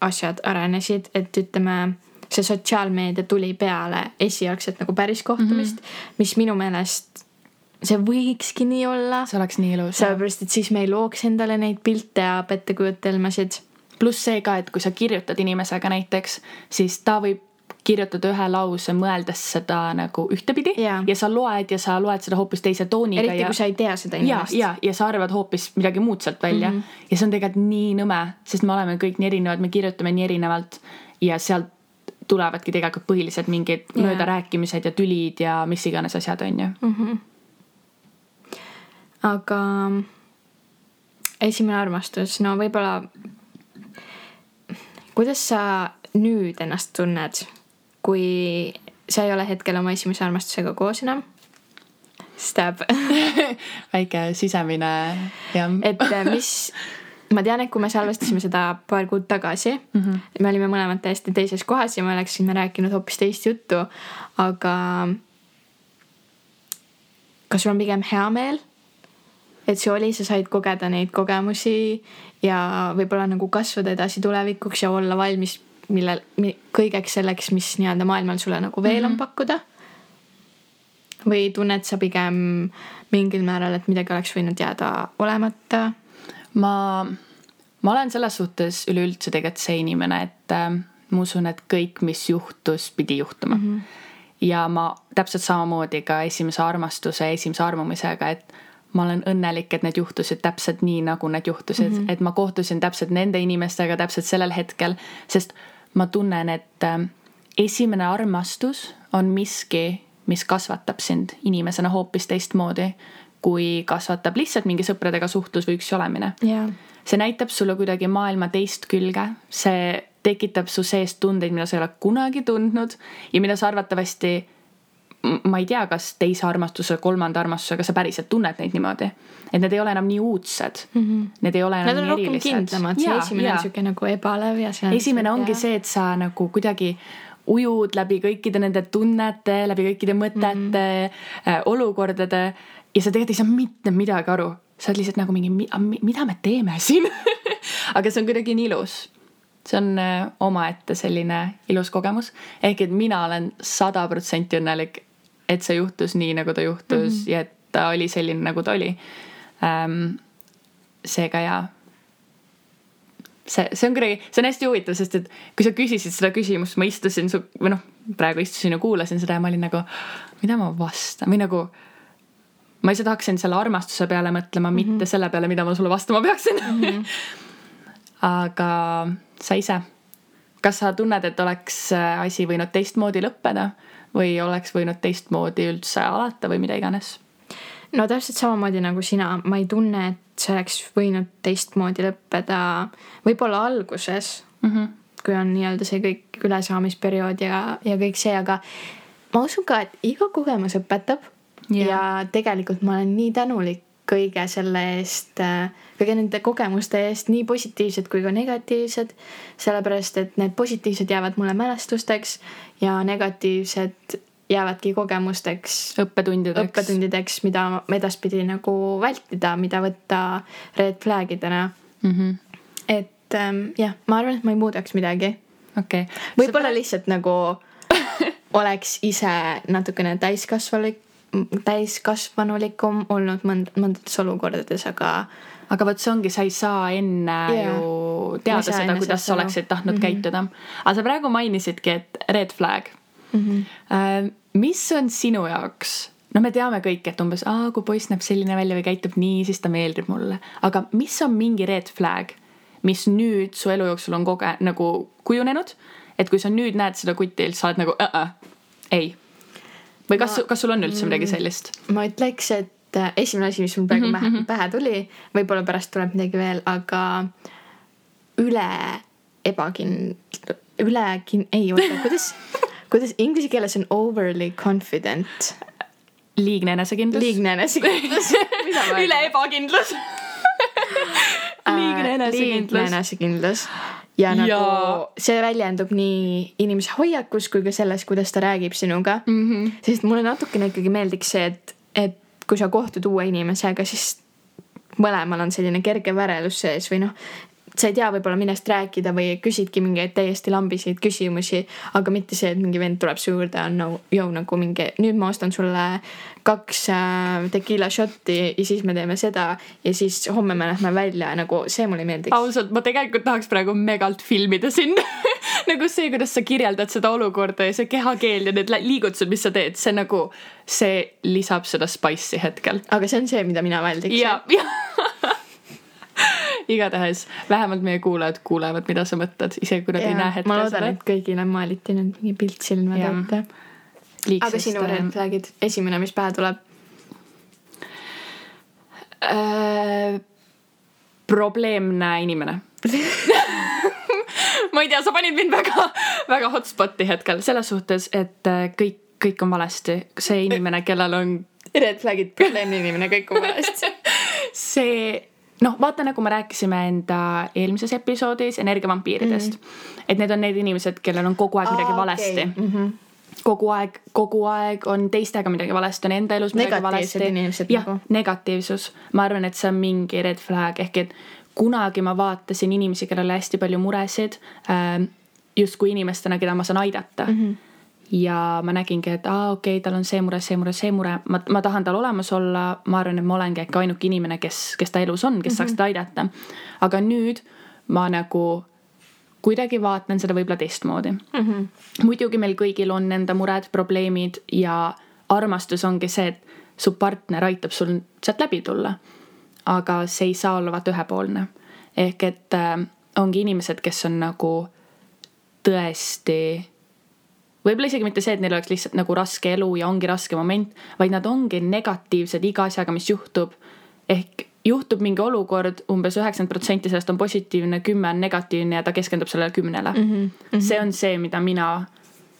[SPEAKER 1] asjad arenesid, et ütleme, see sotsiaalmeedia tuli peale esialgset nagu päris kohtumist mm, -hmm. mis minu meelest see võikski nii olla.
[SPEAKER 2] see oleks nii ilus.
[SPEAKER 1] sellepärast, et siis me ei looks endale neid pilte ja pettekujutelmasid.
[SPEAKER 2] pluss see ka, et kui sa kirjutad inimesega näiteks, siis ta võib kirjutada ühe lause, mõeldes seda nagu ühtepidi
[SPEAKER 1] yeah.
[SPEAKER 2] ja sa loed ja sa loed seda hoopis teise tooniga.
[SPEAKER 1] eriti ja, kui sa ei tea seda inimest.
[SPEAKER 2] ja, ja, ja sa arvad hoopis midagi muud sealt välja mm. -hmm. ja see on tegelikult nii nõme, sest me oleme kõik nii erinevad, me kirjutame nii erinevalt ja sealt tulevadki tegelikult põhiliselt mingid yeah. möödarääkimised ja tülid ja mis iganes asjad, on ju
[SPEAKER 1] mm. -hmm. aga esimene armastus, no võib-olla. kuidas sa nüüd ennast tunned kui sa ei ole hetkel oma esimese armastusega koos enam. Stab
[SPEAKER 2] väike sisemine jah.
[SPEAKER 1] et äh, mis, ma tean, et kui me salvestasime seda paar kuud tagasi mm, -hmm. me olime mõlemad täiesti teises kohas ja me oleksime rääkinud hoopis teist juttu, aga kas sul on pigem hea meel, et see oli, sa said kogeda neid kogemusi ja võib-olla nagu kasvada edasi tulevikuks ja olla valmis millel, kõigeks selleks, mis nii-öelda maailmal sulle nagu veel mm -hmm. on mhm. pakkuda? või tunned sa pigem mingil määral, et midagi oleks võinud jääda olemata?
[SPEAKER 2] ma, ma olen selles suhtes üleüldse tegelikult see inimene, et äh, ma usun, et kõik, mis juhtus, pidi juhtuma mm. -hmm. ja ma täpselt samamoodi ka esimese armastuse, esimese armumisega, et ma olen õnnelik, et need juhtusid täpselt nii, nagu need juhtusid mm, -hmm. et ma kohtusin täpselt nende inimestega täpselt sellel hetkel, sest ma tunnen, et ähm, esimene armastus on miski, mis kasvatab sind inimesena hoopis teistmoodi, kui kasvatab lihtsalt mingi sõpradega suhtlus või üksi olemine.
[SPEAKER 1] Yeah..
[SPEAKER 2] see näitab sulle kuidagi maailma teist külge, see tekitab su sees tundeid, mida sa ei ole kunagi tundnud ja mida sa arvatavasti ma ei tea, kas teise armastuse, kolmanda armastusega sa päriselt tunned neid niimoodi. et need ei ole enam nii uudsed mm. -hmm. Need ei ole enam
[SPEAKER 1] Nad
[SPEAKER 2] nii erilised.
[SPEAKER 1] kindlamad, see esimene on sihuke nagu ebalev ja see
[SPEAKER 2] on. esimene ongi ja. see, et sa nagu kuidagi ujud läbi kõikide nende tunnete, läbi kõikide mõtete mm, -hmm. olukordade ja sa tegelikult ei saa mitte midagi aru. sa oled lihtsalt nagu mingi, mida me teeme siin aga see on kuidagi nii ilus see on äh, omaette selline ilus kogemus. ehk et mina olen sada protsenti õnnelik, et see juhtus nii, nagu ta juhtus mm -hmm. ja et ta oli selline, nagu ta oli ähm,. seega jaa. see, see on kuidagi, see on hästi huvitav, sest et kui sa küsisid seda küsimust, ma istusin su või noh, praegu istusin ja kuulasin seda ja ma olin nagu, mida ma vastan või nagu ma lihtsalt hakkasin selle armastuse peale mõtlema mm, -hmm. mitte selle peale, mida ma sulle vastama peaksin mm. -hmm. aga sa ise, kas sa tunned, et oleks asi võinud teistmoodi lõppeda või oleks võinud teistmoodi üldse alata või mida iganes?
[SPEAKER 1] no täpselt samamoodi nagu sina, ma ei tunne, et see oleks võinud teistmoodi lõppeda, võib-olla alguses mm, -hmm. kui on nii-öelda see kõik ülesaamisperiood ja, ja kõik see, aga ma usun ka, et iga kogemus õpetab yeah. ja tegelikult ma olen nii tänulik kõige selle eest, kõige nende kogemuste eest, nii positiivsed kui ka negatiivsed. sellepärast, et need positiivsed jäävad mulle mälestusteks ja negatiivsed jäävadki kogemusteks.
[SPEAKER 2] õppetundideks.
[SPEAKER 1] õppetundideks, mida edaspidi nagu vältida, mida võtta red flag idena mm. -hmm. et ähm, jah, ma arvan, et ma ei muudaks midagi.
[SPEAKER 2] okei okay..
[SPEAKER 1] võib-olla lihtsalt nagu oleks ise natukene täiskasvanulik, täiskasvanulikum olnud mõnd-, mõndades olukordades, aga
[SPEAKER 2] aga vot see ongi, sa ei saa enne yeah. ju teada
[SPEAKER 1] saa
[SPEAKER 2] seda, kuidas sa oleksid tahtnud mm. -hmm. käituda. aga sa praegu mainisidki, et red flag
[SPEAKER 1] mm. -hmm.
[SPEAKER 2] mis on sinu jaoks, no me teame kõik, et umbes, aa, kui poiss näeb selline välja või käitub nii, siis ta meeldib mulle. aga mis on mingi red flag, mis nüüd su elu jooksul on koge-, nagu kujunenud, et kui sa nüüd näed seda kutti, sa oled nagu äh, äh, ei. Või kas kas sul on üldse midagi sellist?
[SPEAKER 1] ma ütleks, et äh, esimene asi, mis mul praegu pähe,
[SPEAKER 2] mhm.
[SPEAKER 1] pähe tuli, võib-olla pärast tuleb midagi veel, aga üle ebakind-, üle kin-, ei oota, kuidas, kuidas inglise keeles on overly confident,
[SPEAKER 2] liigne enesekindlus.
[SPEAKER 1] liigne enesekindlus.
[SPEAKER 2] üle ebakindlus. liigne
[SPEAKER 1] liigne
[SPEAKER 2] enesekindlus.
[SPEAKER 1] Ja nagu
[SPEAKER 2] Jaa.
[SPEAKER 1] see väljendub nii inimese hoiakus kui ka selles, kuidas ta räägib sinuga mm. -hmm. sest mulle natukene ikkagi meeldiks see, et, et kui sa kohtud uue inimesega, siis mõlemal on selline kerge värelus sees või noh, sa ei tea võib-olla millest rääkida või küsidki mingeid täiesti lambiseid küsimusi, aga mitte see, et mingi vend tuleb su juurde, on nagu, jõu nagu mingi, nüüd ma ostan sulle kaks äh, tequila šotti ja siis me teeme seda ja siis homme me lähme välja, nagu see mulle ei meeldiks.
[SPEAKER 2] ausalt, ma tegelikult tahaks praegu megalt filmida sind nagu see, kuidas sa kirjeldad seda olukorda ja see kehakeel ja need liigutused, mis sa teed, see nagu, see lisab seda spice'i hetkel.
[SPEAKER 1] aga see on see, mida mina väldiks.
[SPEAKER 2] ja, ja igatahes vähemalt meie kuulajad kuulevad, mida sa mõtled, isegi kui nad ei näe hetkel
[SPEAKER 1] ma loodan,
[SPEAKER 2] seda
[SPEAKER 1] et kõigile maaliti nüüd mingi pilt silmade
[SPEAKER 2] Jah.
[SPEAKER 1] ette. aga sinu
[SPEAKER 2] äh,
[SPEAKER 1] red flag'id, esimene, mis pähe tuleb?
[SPEAKER 2] äh, probleemne inimene ma ei tea, sa panid mind väga, väga hotspot'i hetkel selles suhtes, et äh, kõik, kõik on valesti. see inimene, kellel on
[SPEAKER 1] Red flag'id, probleemne inimene, kõik on valesti.
[SPEAKER 2] see, noh, vaata nagu me rääkisime enda eelmises episoodis energiavampiiridest mm. -hmm. et need on need inimesed, kellel on kogu aeg midagi valesti okay..
[SPEAKER 1] Mhm.
[SPEAKER 2] kogu aeg, kogu aeg on teistega midagi valesti, on enda elus midagi valesti.
[SPEAKER 1] inimesed
[SPEAKER 2] jah
[SPEAKER 1] nagu.,
[SPEAKER 2] negatiivsus, ma arvan, et see on mingi red flag ehk et kunagi ma vaatasin inimesi, kellel oli hästi palju muresid äh, justkui inimestena, keda ma saan aidata mm. -hmm. Ja ma nägingi, et aa, okei okay,, tal on see mure, see mure, see mure, ma, ma tahan tal olemas olla, ma arvan, et ma olengi äkki ainuke inimene, kes, kes ta elus on, kes mm -hmm. saaks teda aidata. aga nüüd ma nagu kuidagi vaatan seda võib-olla teistmoodi mm. -hmm. muidugi meil kõigil on enda mured, probleemid ja armastus ongi see, et su partner aitab sul sealt läbi tulla. aga see ei saa olla vaata ühepoolne. ehk et äh, ongi inimesed, kes on nagu tõesti võib-olla isegi mitte see, et neil oleks lihtsalt nagu raske elu ja ongi raske moment, vaid nad ongi negatiivsed iga asjaga, mis juhtub. ehk juhtub mingi olukord umbes, umbes üheksakümmend protsenti sellest on positiivne, kümme on negatiivne ja ta keskendub sellele kümnele mm. -hmm. see on see, mida mina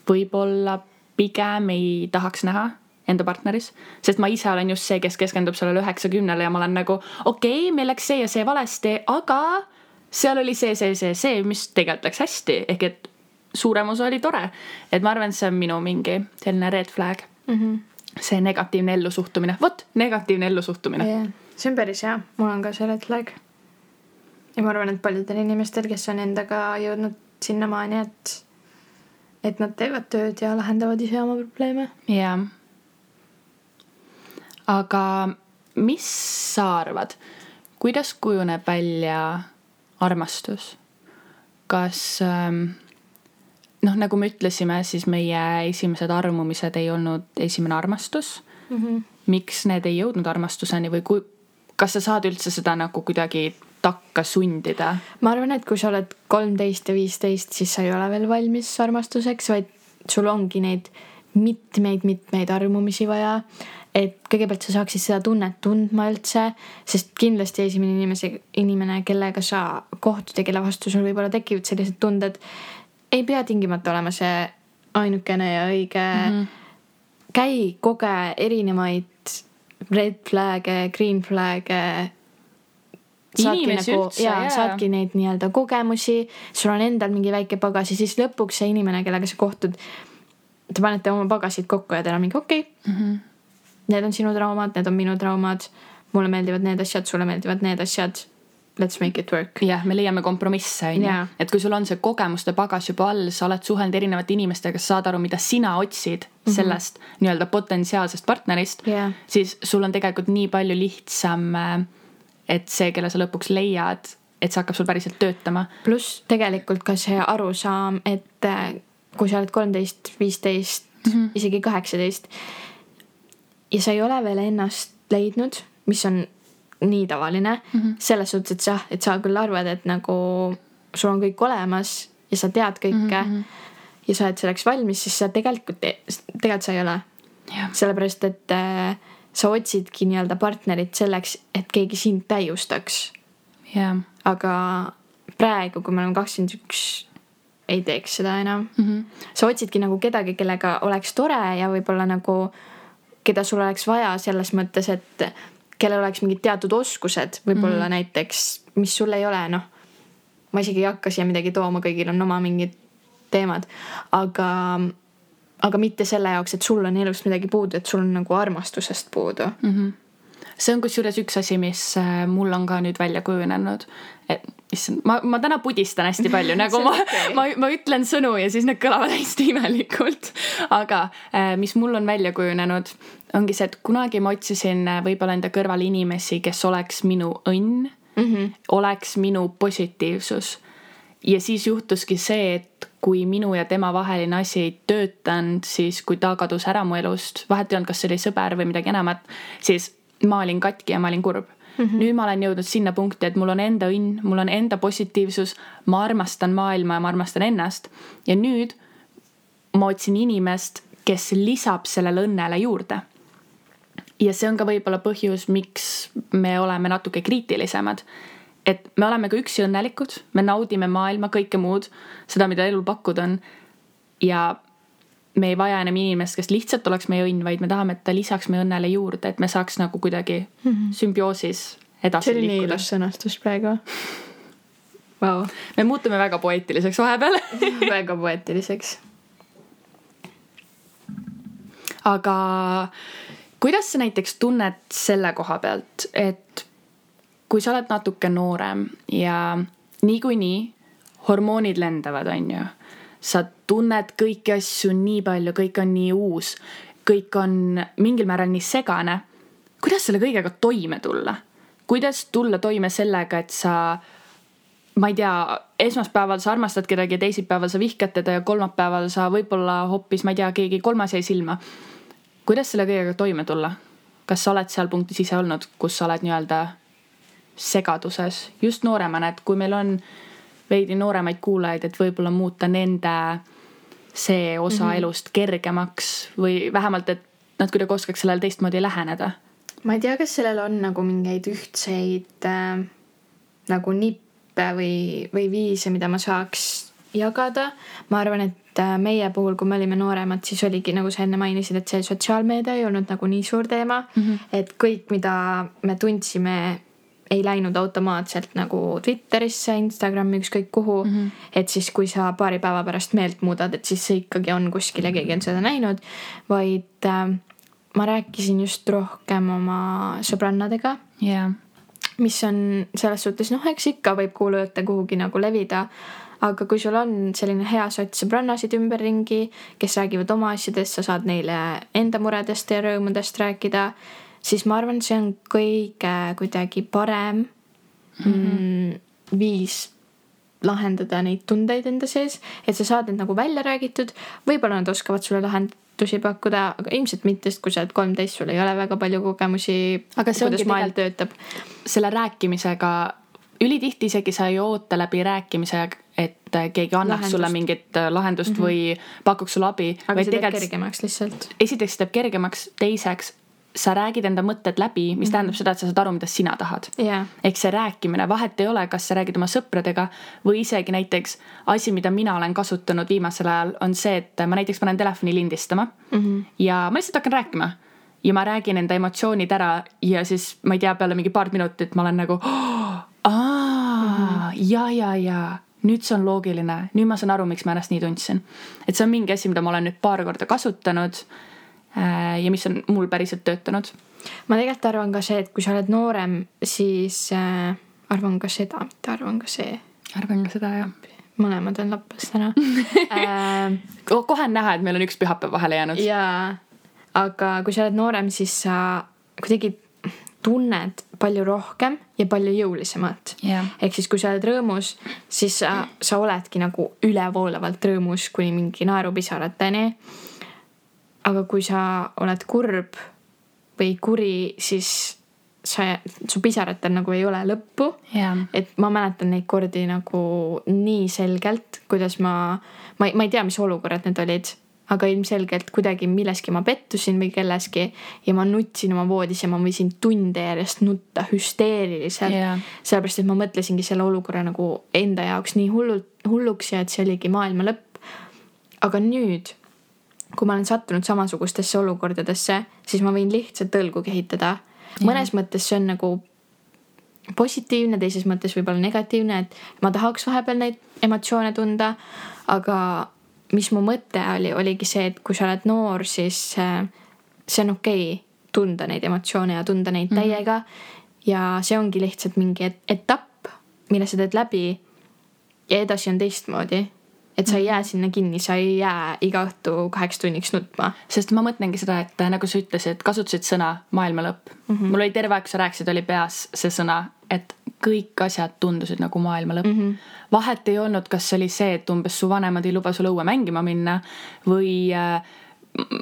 [SPEAKER 2] võib-olla pigem ei tahaks näha enda partneris, sest ma ise olen just see, kes keskendub sellele üheksakümnele ja ma olen nagu okei okay,, meil läks see ja see valesti, aga seal oli see, see, see, see, mis tegelikult läks hästi, ehk et suurem osa oli tore. et ma arvan, et see on minu mingi selline red flag mm. -hmm. see negatiivne ellusuhtumine, vot negatiivne ellusuhtumine yeah..
[SPEAKER 1] see on päris hea, mul on ka see red flag. ja ma arvan, et paljudel inimestel, kes on endaga jõudnud sinnamaani, et, et nad teevad tööd ja lahendavad ise oma probleeme.
[SPEAKER 2] jah. aga mis sa arvad, kuidas kujuneb välja armastus? kas ähm, noh, nagu me ütlesime, siis meie esimesed armumised ei olnud esimene armastus mm. -hmm. miks need ei jõudnud armastuseni või kui, kas sa saad üldse seda nagu kuidagi takka sundida?
[SPEAKER 1] ma arvan, et kui sa oled kolmteist ja viisteist, siis sa ei ole veel valmis armastuseks, vaid sul ongi neid mitmeid-mitmeid armumisi vaja. et kõigepealt sa saaksid seda tunnet tundma üldse, sest kindlasti esimene inimese, inimene, kellega sa kohtud ja kelle vastu sul võib-olla tekivad sellised tunded, ei pea tingimata olema see ainukene ja õige mm. -hmm. käi, koge erinevaid red flag'e, green flag'e saadki nagu
[SPEAKER 2] üldse,
[SPEAKER 1] ja
[SPEAKER 2] jaa.
[SPEAKER 1] saadki neid nii-öelda kogemusi, sul on endal mingi väike pagas ja siis lõpuks see inimene, kellega sa kohtud, te panete oma pagasid kokku ja teil on mingi okei okay, mm. -hmm. Need on sinu traumad, need on minu traumad, mulle meeldivad need asjad, sulle meeldivad need asjad. Let's make it work.
[SPEAKER 2] jah, me leiame kompromisse, on ju. Et kui sul on see kogemuste pagas juba all, sa oled suhelnud erinevate inimestega, sa saad aru, mida sina otsid sellest nii-öelda potentsiaalsest partnerist
[SPEAKER 1] Jaa.
[SPEAKER 2] siis sul on tegelikult nii palju lihtsam, äh, et see, kelle sa lõpuks leiad, et see hakkab sul päriselt töötama.
[SPEAKER 1] pluss tegelikult ka see arusaam, et äh, kui sa oled kolmteist, viisteist, isegi kaheksateist ja sa ei ole veel ennast leidnud, mis on nii tavaline mm -hmm. selles suhtes, et sa, et sa küll arvad, et nagu sul on kõik olemas ja sa tead kõike mm -hmm. ja sa oled selleks valmis, siis sa tegelikult, tegelikult sa ei ole.
[SPEAKER 2] jah,
[SPEAKER 1] sellepärast, et äh, sa otsidki nii-öelda partnerit selleks, et keegi sind täiustaks
[SPEAKER 2] jah,
[SPEAKER 1] aga praegu, kui me oleme kakskümmend üks, ei teeks seda enam mm. -hmm. sa otsidki nagu kedagi, kellega oleks tore ja võib-olla nagu, keda sul oleks vaja selles mõttes, et kellel oleks mingid teatud oskused, võib-olla mm -hmm. näiteks, mis sul ei ole, noh. ma isegi ei hakka siia midagi tooma, kõigil on oma mingid teemad, aga, aga mitte selle jaoks, et sul on elust midagi puudu, et sul on nagu armastusest puudu mm. -hmm
[SPEAKER 2] see on kusjuures üks asi, mis äh, mul on ka nüüd välja kujunenud. et issand, ma, ma täna pudistan hästi palju nagu ma
[SPEAKER 1] okei.
[SPEAKER 2] ma, ma ütlen sõnu ja siis need kõlavad hästi imelikult. aga äh, mis mul on välja kujunenud, ongi see, et kunagi ma otsisin äh, võib-olla enda kõrvale inimesi, kes oleks minu õnn mm, -hmm. oleks minu positiivsus. ja siis juhtuski see, et kui minu ja tema vaheline asi ei töötanud, siis kui ta kadus ära mu elust, vahet ei olnud, kas see oli sõber või midagi enamat, siis ma olin katki ja ma olin kurb mm. -hmm. nüüd ma olen jõudnud sinna punkti, et mul on enda õnn, mul on enda positiivsus, ma armastan maailma ja ma armastan ennast ja nüüd ma otsin inimest, kes lisab sellele õnnele juurde. Ja see on ka võib-olla põhjus, miks me oleme natuke kriitilisemad. et me oleme ka üksi õnnelikud, me naudime maailma, kõike muud, seda, mida elul pakkuda on. ja me ei vaja enam inimest, kes lihtsalt oleks meie õnn, vaid me tahame, et ta lisaks meie õnnele juurde, et me saaks nagu kuidagi mm -hmm. sümbioosis edasi
[SPEAKER 1] see oli nii
[SPEAKER 2] liikuda.
[SPEAKER 1] ilus sõnastus praegu wow..
[SPEAKER 2] me muutume väga poeetiliseks vahepeal
[SPEAKER 1] väga poeetiliseks.
[SPEAKER 2] aga kuidas sa näiteks tunned selle koha pealt, et kui sa oled natuke noorem ja niikuinii hormoonid lendavad, on ju. sa tunned kõiki asju nii palju, kõik on nii uus, kõik on mingil määral nii segane. kuidas selle kõigega toime tulla? kuidas tulla toime sellega, et sa ma ei tea, esmaspäeval sa armastad kedagi ja teisipäeval sa vihkad teda ja kolmapäeval sa võib-olla hoopis, ma ei tea, keegi kolmas jäi silma. Kuidas selle kõigega toime tulla? kas sa oled seal punktis ise olnud, kus sa oled nii-öelda segaduses just nooremana, et kui meil on veidi nooremaid kuulajaid, et võib-olla muuta nende see osa mm -hmm. elust kergemaks või vähemalt, et nad kuidagi oskaks sellele teistmoodi läheneda.
[SPEAKER 1] ma ei tea, kas sellel on nagu mingeid ühtseid äh, nagu nippe või, või viise, mida ma saaks jagada. ma arvan, et äh, meie puhul, kui me olime nooremad, siis oligi nagu sa enne mainisid, et see sotsiaalmeedia ei olnud nagu nii suur teema mm. -hmm. et kõik, mida me tundsime, ei läinud automaatselt nagu Twitterisse, Instagrami, ükskõik kuhu mm. -hmm. et siis, kui sa paari päeva pärast meelt muudad, et siis see ikkagi on kuskil ja keegi on seda näinud, vaid äh, ma rääkisin just rohkem oma sõbrannadega,
[SPEAKER 2] jah,
[SPEAKER 1] mis on selles suhtes noh, eks ikka võib kuulujutte kuhugi nagu levida. Aga kui sul on selline hea sots sõbrannasid ümberringi, kes räägivad oma asjadest, sa saad neile enda muredest ja rõõmudest rääkida, siis ma arvan, see on kõige kuidagi parem mm -hmm. viis lahendada neid tundeid enda sees, et sa saad need nagu välja räägitud, võib-olla nad oskavad sulle lahendusi pakkuda, aga ilmselt mitte, sest kui sa oled kolmteist, sul ei ole väga palju kogemusi, kuidas maailm töötab.
[SPEAKER 2] selle rääkimisega ülitihti isegi sa ei oota läbi rääkimise, et keegi annaks
[SPEAKER 1] Lahendust.
[SPEAKER 2] sulle mingit äh, lahendust mm -hmm. või pakuks sulle abi.
[SPEAKER 1] aga see teeb kergemaks lihtsalt.
[SPEAKER 2] esiteks teeb kergemaks, teiseks sa räägid enda mõtted läbi, mis tähendab seda, et sa saad aru, mida sina tahad
[SPEAKER 1] jaa,
[SPEAKER 2] ehk see rääkimine, vahet ei ole, kas sa räägid oma sõpradega või isegi näiteks asi, mida mina olen kasutanud viimasel ajal, on see, et ma näiteks panen telefoni lindistama mm -hmm. ja ma lihtsalt hakkan rääkima. ja ma räägin enda emotsioonid ära ja siis ma ei tea, peale mingi paar minutit ma olen nagu oh,, aa mm -hmm. ja, ja, ja nüüd see on loogiline, nüüd ma saan aru, miks ma ennast nii tundsin. et see on mingi asi, mida ma olen nüüd paar korda kasutanud äh, ja mis on mul päriselt töötanud
[SPEAKER 1] ma tegelikult arvan ka see, et kui sa oled noorem, siis äh, arvan ka seda, mitte arvan ka see.
[SPEAKER 2] arvan ka seda jah.
[SPEAKER 1] mõlemad on lappes täna äh,.
[SPEAKER 2] kohe on näha, et meil on üks pühapäev vahele jäänud.
[SPEAKER 1] jaa, aga kui sa oled noorem, siis sa kuidagi tunned palju rohkem ja palju jõulisemalt.
[SPEAKER 2] jah,
[SPEAKER 1] ehk siis, kui sa oled rõõmus, siis sa, sa oledki nagu ülevoolavalt rõõmus kuni mingi naerupisarateni. aga kui sa oled kurb või kuri, siis sa, su pisaratel nagu ei ole lõppu
[SPEAKER 2] jah,
[SPEAKER 1] et ma mäletan neid kordi nagu nii selgelt, kuidas ma, ma ei, ma ei tea, mis olukorrad need olid, aga ilmselgelt kuidagi milleski ma pettusin või kelleski ja ma nutsin oma voodis ja ma võisin tunde järjest nutta hüsteeriliselt
[SPEAKER 2] Jaa.
[SPEAKER 1] sellepärast, et ma mõtlesingi selle olukorra nagu enda jaoks nii hullult, hulluks ja et see oligi maailma lõpp. aga nüüd, kui ma olen sattunud samasugustesse olukordadesse, siis ma võin lihtsalt õlgu kehitada. mõnes mõttes see on nagu positiivne, teises mõttes võib-olla negatiivne, et ma tahaks vahepeal neid emotsioone tunda. aga mis mu mõte oli, oligi see, et kui sa oled noor, siis äh, see on okei okay, tunda neid emotsioone ja tunda neid täiega. ja see ongi lihtsalt mingi et etapp, mille sa teed läbi. ja edasi on teistmoodi. Et sa ei jää sinna kinni, sa ei jää iga õhtu kaheks tunniks nutma.
[SPEAKER 2] sest ma mõtlengi seda, et äh, nagu sa ütlesid, kasutasid sõna maailma lõpp mm. -hmm. mul oli terve aeg, sa rääkisid, oli peas see sõna, et kõik asjad tundusid nagu maailma lõpp mm. -hmm. vahet ei olnud, kas see oli see, et umbes su vanemad ei luba sul õue mängima minna või äh,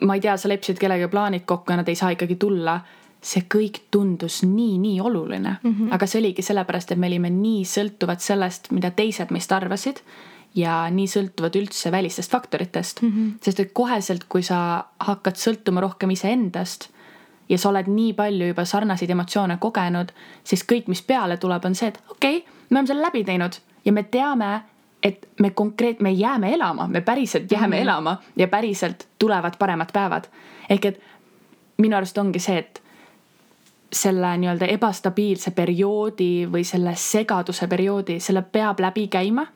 [SPEAKER 2] ma ei tea, sa leppisid kellegagi plaanid kokku ja nad ei saa ikkagi tulla see kõik tundus nii, nii oluline mm. -hmm. aga see oligi sellepärast, et me olime nii sõltuvad sellest, mida teised meist arvasid ja nii sõltuvad üldse välistest faktoritest mm. -hmm. sest et koheselt, kui sa hakkad sõltuma rohkem iseendast ja sa oled nii palju juba sarnaseid emotsioone kogenud, siis kõik, mis peale tuleb, on see, et okei okay,, me oleme selle läbi teinud ja me teame, et me konkreet-, me jääme elama, me päriselt jääme mm -hmm. elama ja päriselt tulevad paremad päevad. ehk et minu arust ongi see, et selle nii-öelda ebastabiilse perioodi või selle segaduse perioodi, selle peab läbi käima.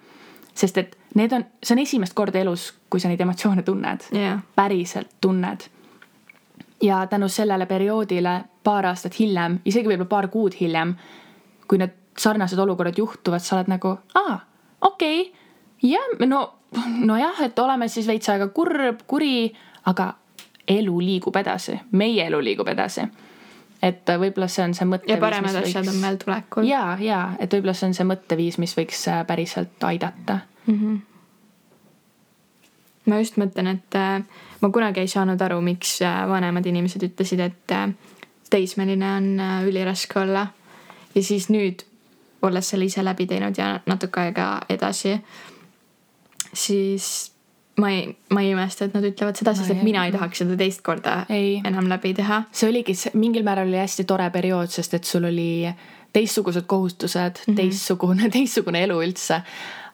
[SPEAKER 2] Sest et need on, see on esimest korda elus, kui sa neid emotsioone tunned
[SPEAKER 1] jah,
[SPEAKER 2] päriselt tunned. ja tänu sellele perioodile paar aastat hiljem, isegi võib-olla paar kuud hiljem, kui need sarnased olukorrad juhtuvad, sa oled nagu, aa, okei okay,, jah, no, nojah, et oleme siis veits aega kurb, kuri, aga elu liigub edasi, meie elu liigub edasi. et võib-olla see on see mõte.
[SPEAKER 1] ja paremad asjad on veel tulekul.
[SPEAKER 2] ja, ja et võib-olla see on see mõtteviis, mis võiks äh, päriselt aidata.
[SPEAKER 1] Ma just mõtlen, et äh, ma kunagi ei saanud aru, miks äh, vanemad inimesed ütlesid, et äh, teismeline on üliraske olla. ja siis nüüd, olles selle ise läbi teinud ja natuke aega edasi, siis ma ei, ma ei imesta, et nad ütlevad seda, sest et mina ei tahaks seda teist korda
[SPEAKER 2] Ei.
[SPEAKER 1] enam läbi teha.
[SPEAKER 2] see oligi, mingil määral oli hästi tore periood, sest et sul oli teistsugused kohustused mm, -hmm. teistsugune, teistsugune elu üldse.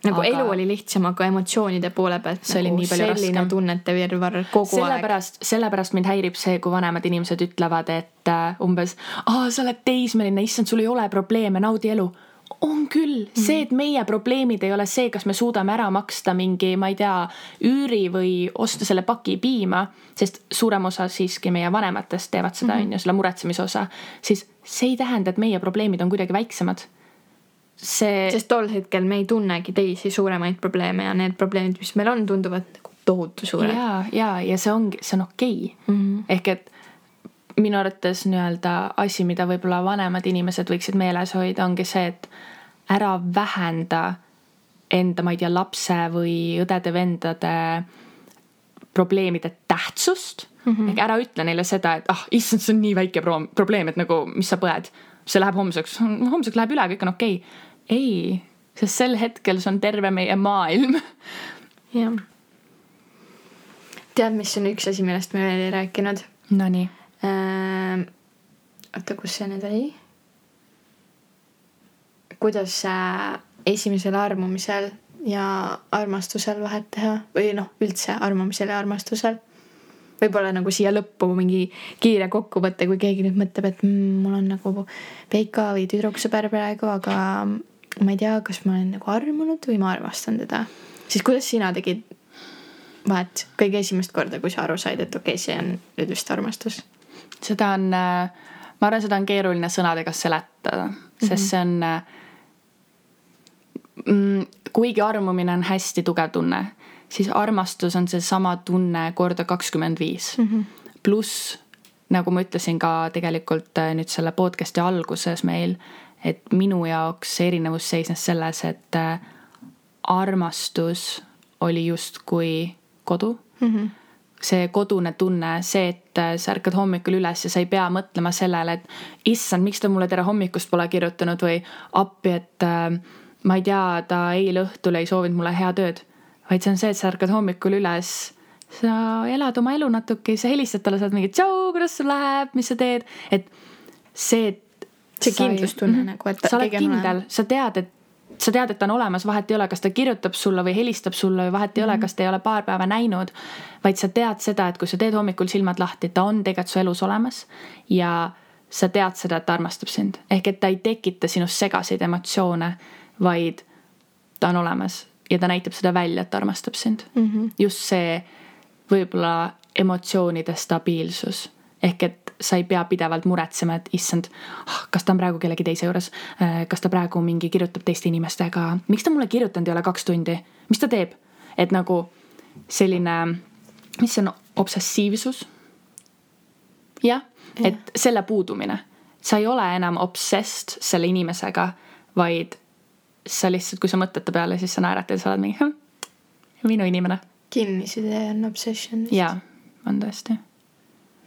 [SPEAKER 1] Nagu aga... elu oli lihtsam, aga emotsioonide poole pealt
[SPEAKER 2] See oli
[SPEAKER 1] nagu
[SPEAKER 2] nii palju raskem.
[SPEAKER 1] tunnete virvarr kogu aeg.
[SPEAKER 2] sellepärast, sellepärast mind häirib see, kui vanemad inimesed ütlevad, et äh, umbes, aa, sa oled teismeline, issand, sul ei ole probleeme, naudi elu. on küll, see, et meie probleemid ei ole see, kas me suudame ära maksta mingi, ma ei tea, üüri või osta selle paki piima, sest suurem osa siiski meie vanematest teevad seda, on ju, selle muretsemise osa, siis see ei tähenda, et meie probleemid on kuidagi väiksemad. see,
[SPEAKER 1] sest tol hetkel me ei tunnegi teisi suuremaid probleeme ja need probleemid, mis meil on, tunduvad nagu tohutu suured.
[SPEAKER 2] ja, ja, ja see ongi, see on okei okay. mm. -hmm. ehk et minu arvates nii-öelda asi, mida võib-olla vanemad inimesed võiksid meeles hoida, ongi see, et ära vähenda enda, ma ei tea, lapse või õdede-vendade probleemide tähtsust mm. -hmm. ehk ära ütle neile seda, et ah, issand, see on nii väike pro probleem, et nagu, mis sa põed. see läheb homseks, homseks läheb üle, kõik on okei okay.. ei, sest sel hetkel see on terve meie maailm.
[SPEAKER 1] jah. tead, mis on üks asi, millest me veel ei rääkinud?
[SPEAKER 2] Nonii
[SPEAKER 1] oota, kus see nüüd oli? kuidas äh, esimesel armumisel ja armastusel vahet teha või noh, üldse armumisel ja armastusel. võib-olla nagu siia lõppu mingi kiire kokkuvõte, kui keegi nüüd mõtleb, et mm, mul on nagu Peika või tüdruksõber praegu, aga ma ei tea, kas ma olen nagu armunud või ma armastan teda. siis kuidas sina tegid vahet kõige esimest korda, kui sa aru said, et okei okay,, see on nüüd vist armastus?
[SPEAKER 2] seda on, ma arvan, seda on keeruline sõnadega seletada, sest see on, mm, kuigi armumine on hästi tugev tunne, siis armastus on seesama tunne korda kakskümmend viis.
[SPEAKER 1] Mhm.
[SPEAKER 2] pluss, nagu ma ütlesin ka tegelikult äh, nüüd selle podcast'i alguses meil, et minu jaoks see erinevus seisnes selles, et äh, armastus oli justkui kodu
[SPEAKER 1] Mhm.
[SPEAKER 2] see kodune tunne, see, et äh, sa ärkad hommikul üles ja sa ei pea mõtlema sellele, et issand, miks ta mulle tere hommikust pole kirjutanud või appi, et äh, ma ei tea, ta eile õhtul ei soovinud mulle head ööd. vaid see on see, et sa ärkad hommikul üles, sa elad oma elu natuke, sa helistad talle, sa oled mingi tšau, kuidas sul läheb, mis sa teed, et see, et
[SPEAKER 1] see kindlustunne
[SPEAKER 2] Mhm.
[SPEAKER 1] nagu, et
[SPEAKER 2] sa oled kindel, sa tead, et sa tead, et ta on olemas, vahet ei ole, kas ta kirjutab sulle või helistab sulle või vahet ei
[SPEAKER 1] Mhm.
[SPEAKER 2] ole, kas te ei ole paar päeva näinud. vaid sa tead seda, et kui sa teed hommikul silmad lahti, ta on tegelikult su elus olemas ja sa tead seda, et ta armastab sind. ehk et ta ei tekita sinus segaseid emotsioone, vaid ta on olemas ja ta näitab seda välja, et ta armastab sind
[SPEAKER 1] mm. -hmm.
[SPEAKER 2] just see võib-olla emotsioonide stabiilsus ehk et sa ei pea pidevalt muretsema, et issand, kas ta on praegu kellegi teise juures, kas ta praegu mingi kirjutab teiste inimestega, miks ta mulle kirjutanud ei ole kaks tundi, mis ta teeb? et nagu selline, mis see on, obsessiivsus? jah, et selle puudumine, sa ei ole enam obsessed selle inimesega, vaid sa lihtsalt, kui sa mõtled ta peale, siis sa naeratad ja sa oled mingi "Hm, minu inimene
[SPEAKER 1] kinnisidee on obsession.
[SPEAKER 2] jaa, on tõesti.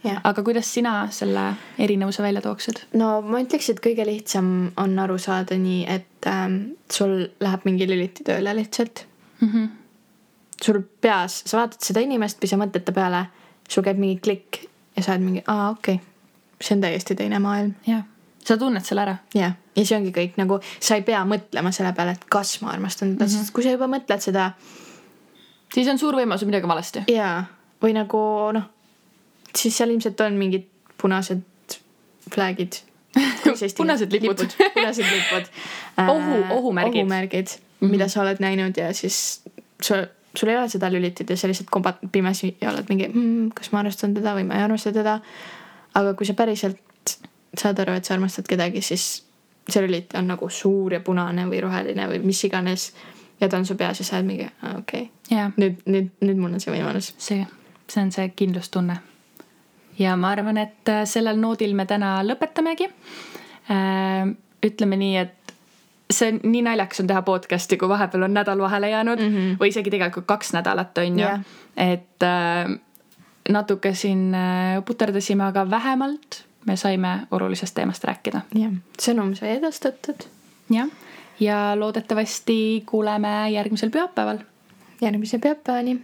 [SPEAKER 1] Jah.
[SPEAKER 2] aga kuidas sina selle erinevuse välja tooksid?
[SPEAKER 1] no ma ütleks, et kõige lihtsam on aru saada nii, et ähm, sul läheb mingi lüliti tööle lihtsalt
[SPEAKER 2] mm? -hmm.
[SPEAKER 1] sul peas, sa vaatad seda inimest või sa mõtled ta peale, sul käib mingi klikk ja sa oled mingi, aa okei okay. see on täiesti teine maailm.
[SPEAKER 2] jah, sa tunned selle ära.
[SPEAKER 1] jah, ja see ongi kõik nagu, sa ei pea mõtlema selle peale, et kas ma armastan teda mm, -hmm. sest kui sa juba mõtled seda
[SPEAKER 2] siis on suur võimalus midagi valesti.
[SPEAKER 1] jaa, või nagu noh, siis seal ilmselt on mingid punased flaggid.
[SPEAKER 2] Punased lipud.
[SPEAKER 1] punased lipud
[SPEAKER 2] Ohu- ohumärgid.
[SPEAKER 1] ohumärgid mm, -hmm. mida sa oled näinud ja siis sul, sul ei ole seda lülitit ja sa lihtsalt kombad pimesi ja oled mingi mmm, kas ma armastan teda või ma ei armasta teda. aga kui sa päriselt saad aru, et sa armastad kedagi, siis see lülit on nagu suur ja punane või roheline või mis iganes. ja ta on su peas ja sa oled mingi, okei okay.
[SPEAKER 2] jah,
[SPEAKER 1] nüüd, nüüd, nüüd mul on see võimalus.
[SPEAKER 2] see, see on see kindlustunne. Ja ma arvan, et äh, sellel noodil me täna lõpetamegi. ütleme nii, et see on nii naljakas on teha podcast'i, kui vahepeal on nädal vahele jäänud mm -hmm. või isegi tegelikult kaks nädalat on ju
[SPEAKER 1] Jah.
[SPEAKER 2] et äh, natuke siin äh, puterdasime, aga vähemalt me saime olulisest teemast rääkida.
[SPEAKER 1] jah, sõnum sai edastatud.
[SPEAKER 2] jah, ja loodetavasti kuuleme järgmisel pühapäeval.
[SPEAKER 1] järgmise pühapäevani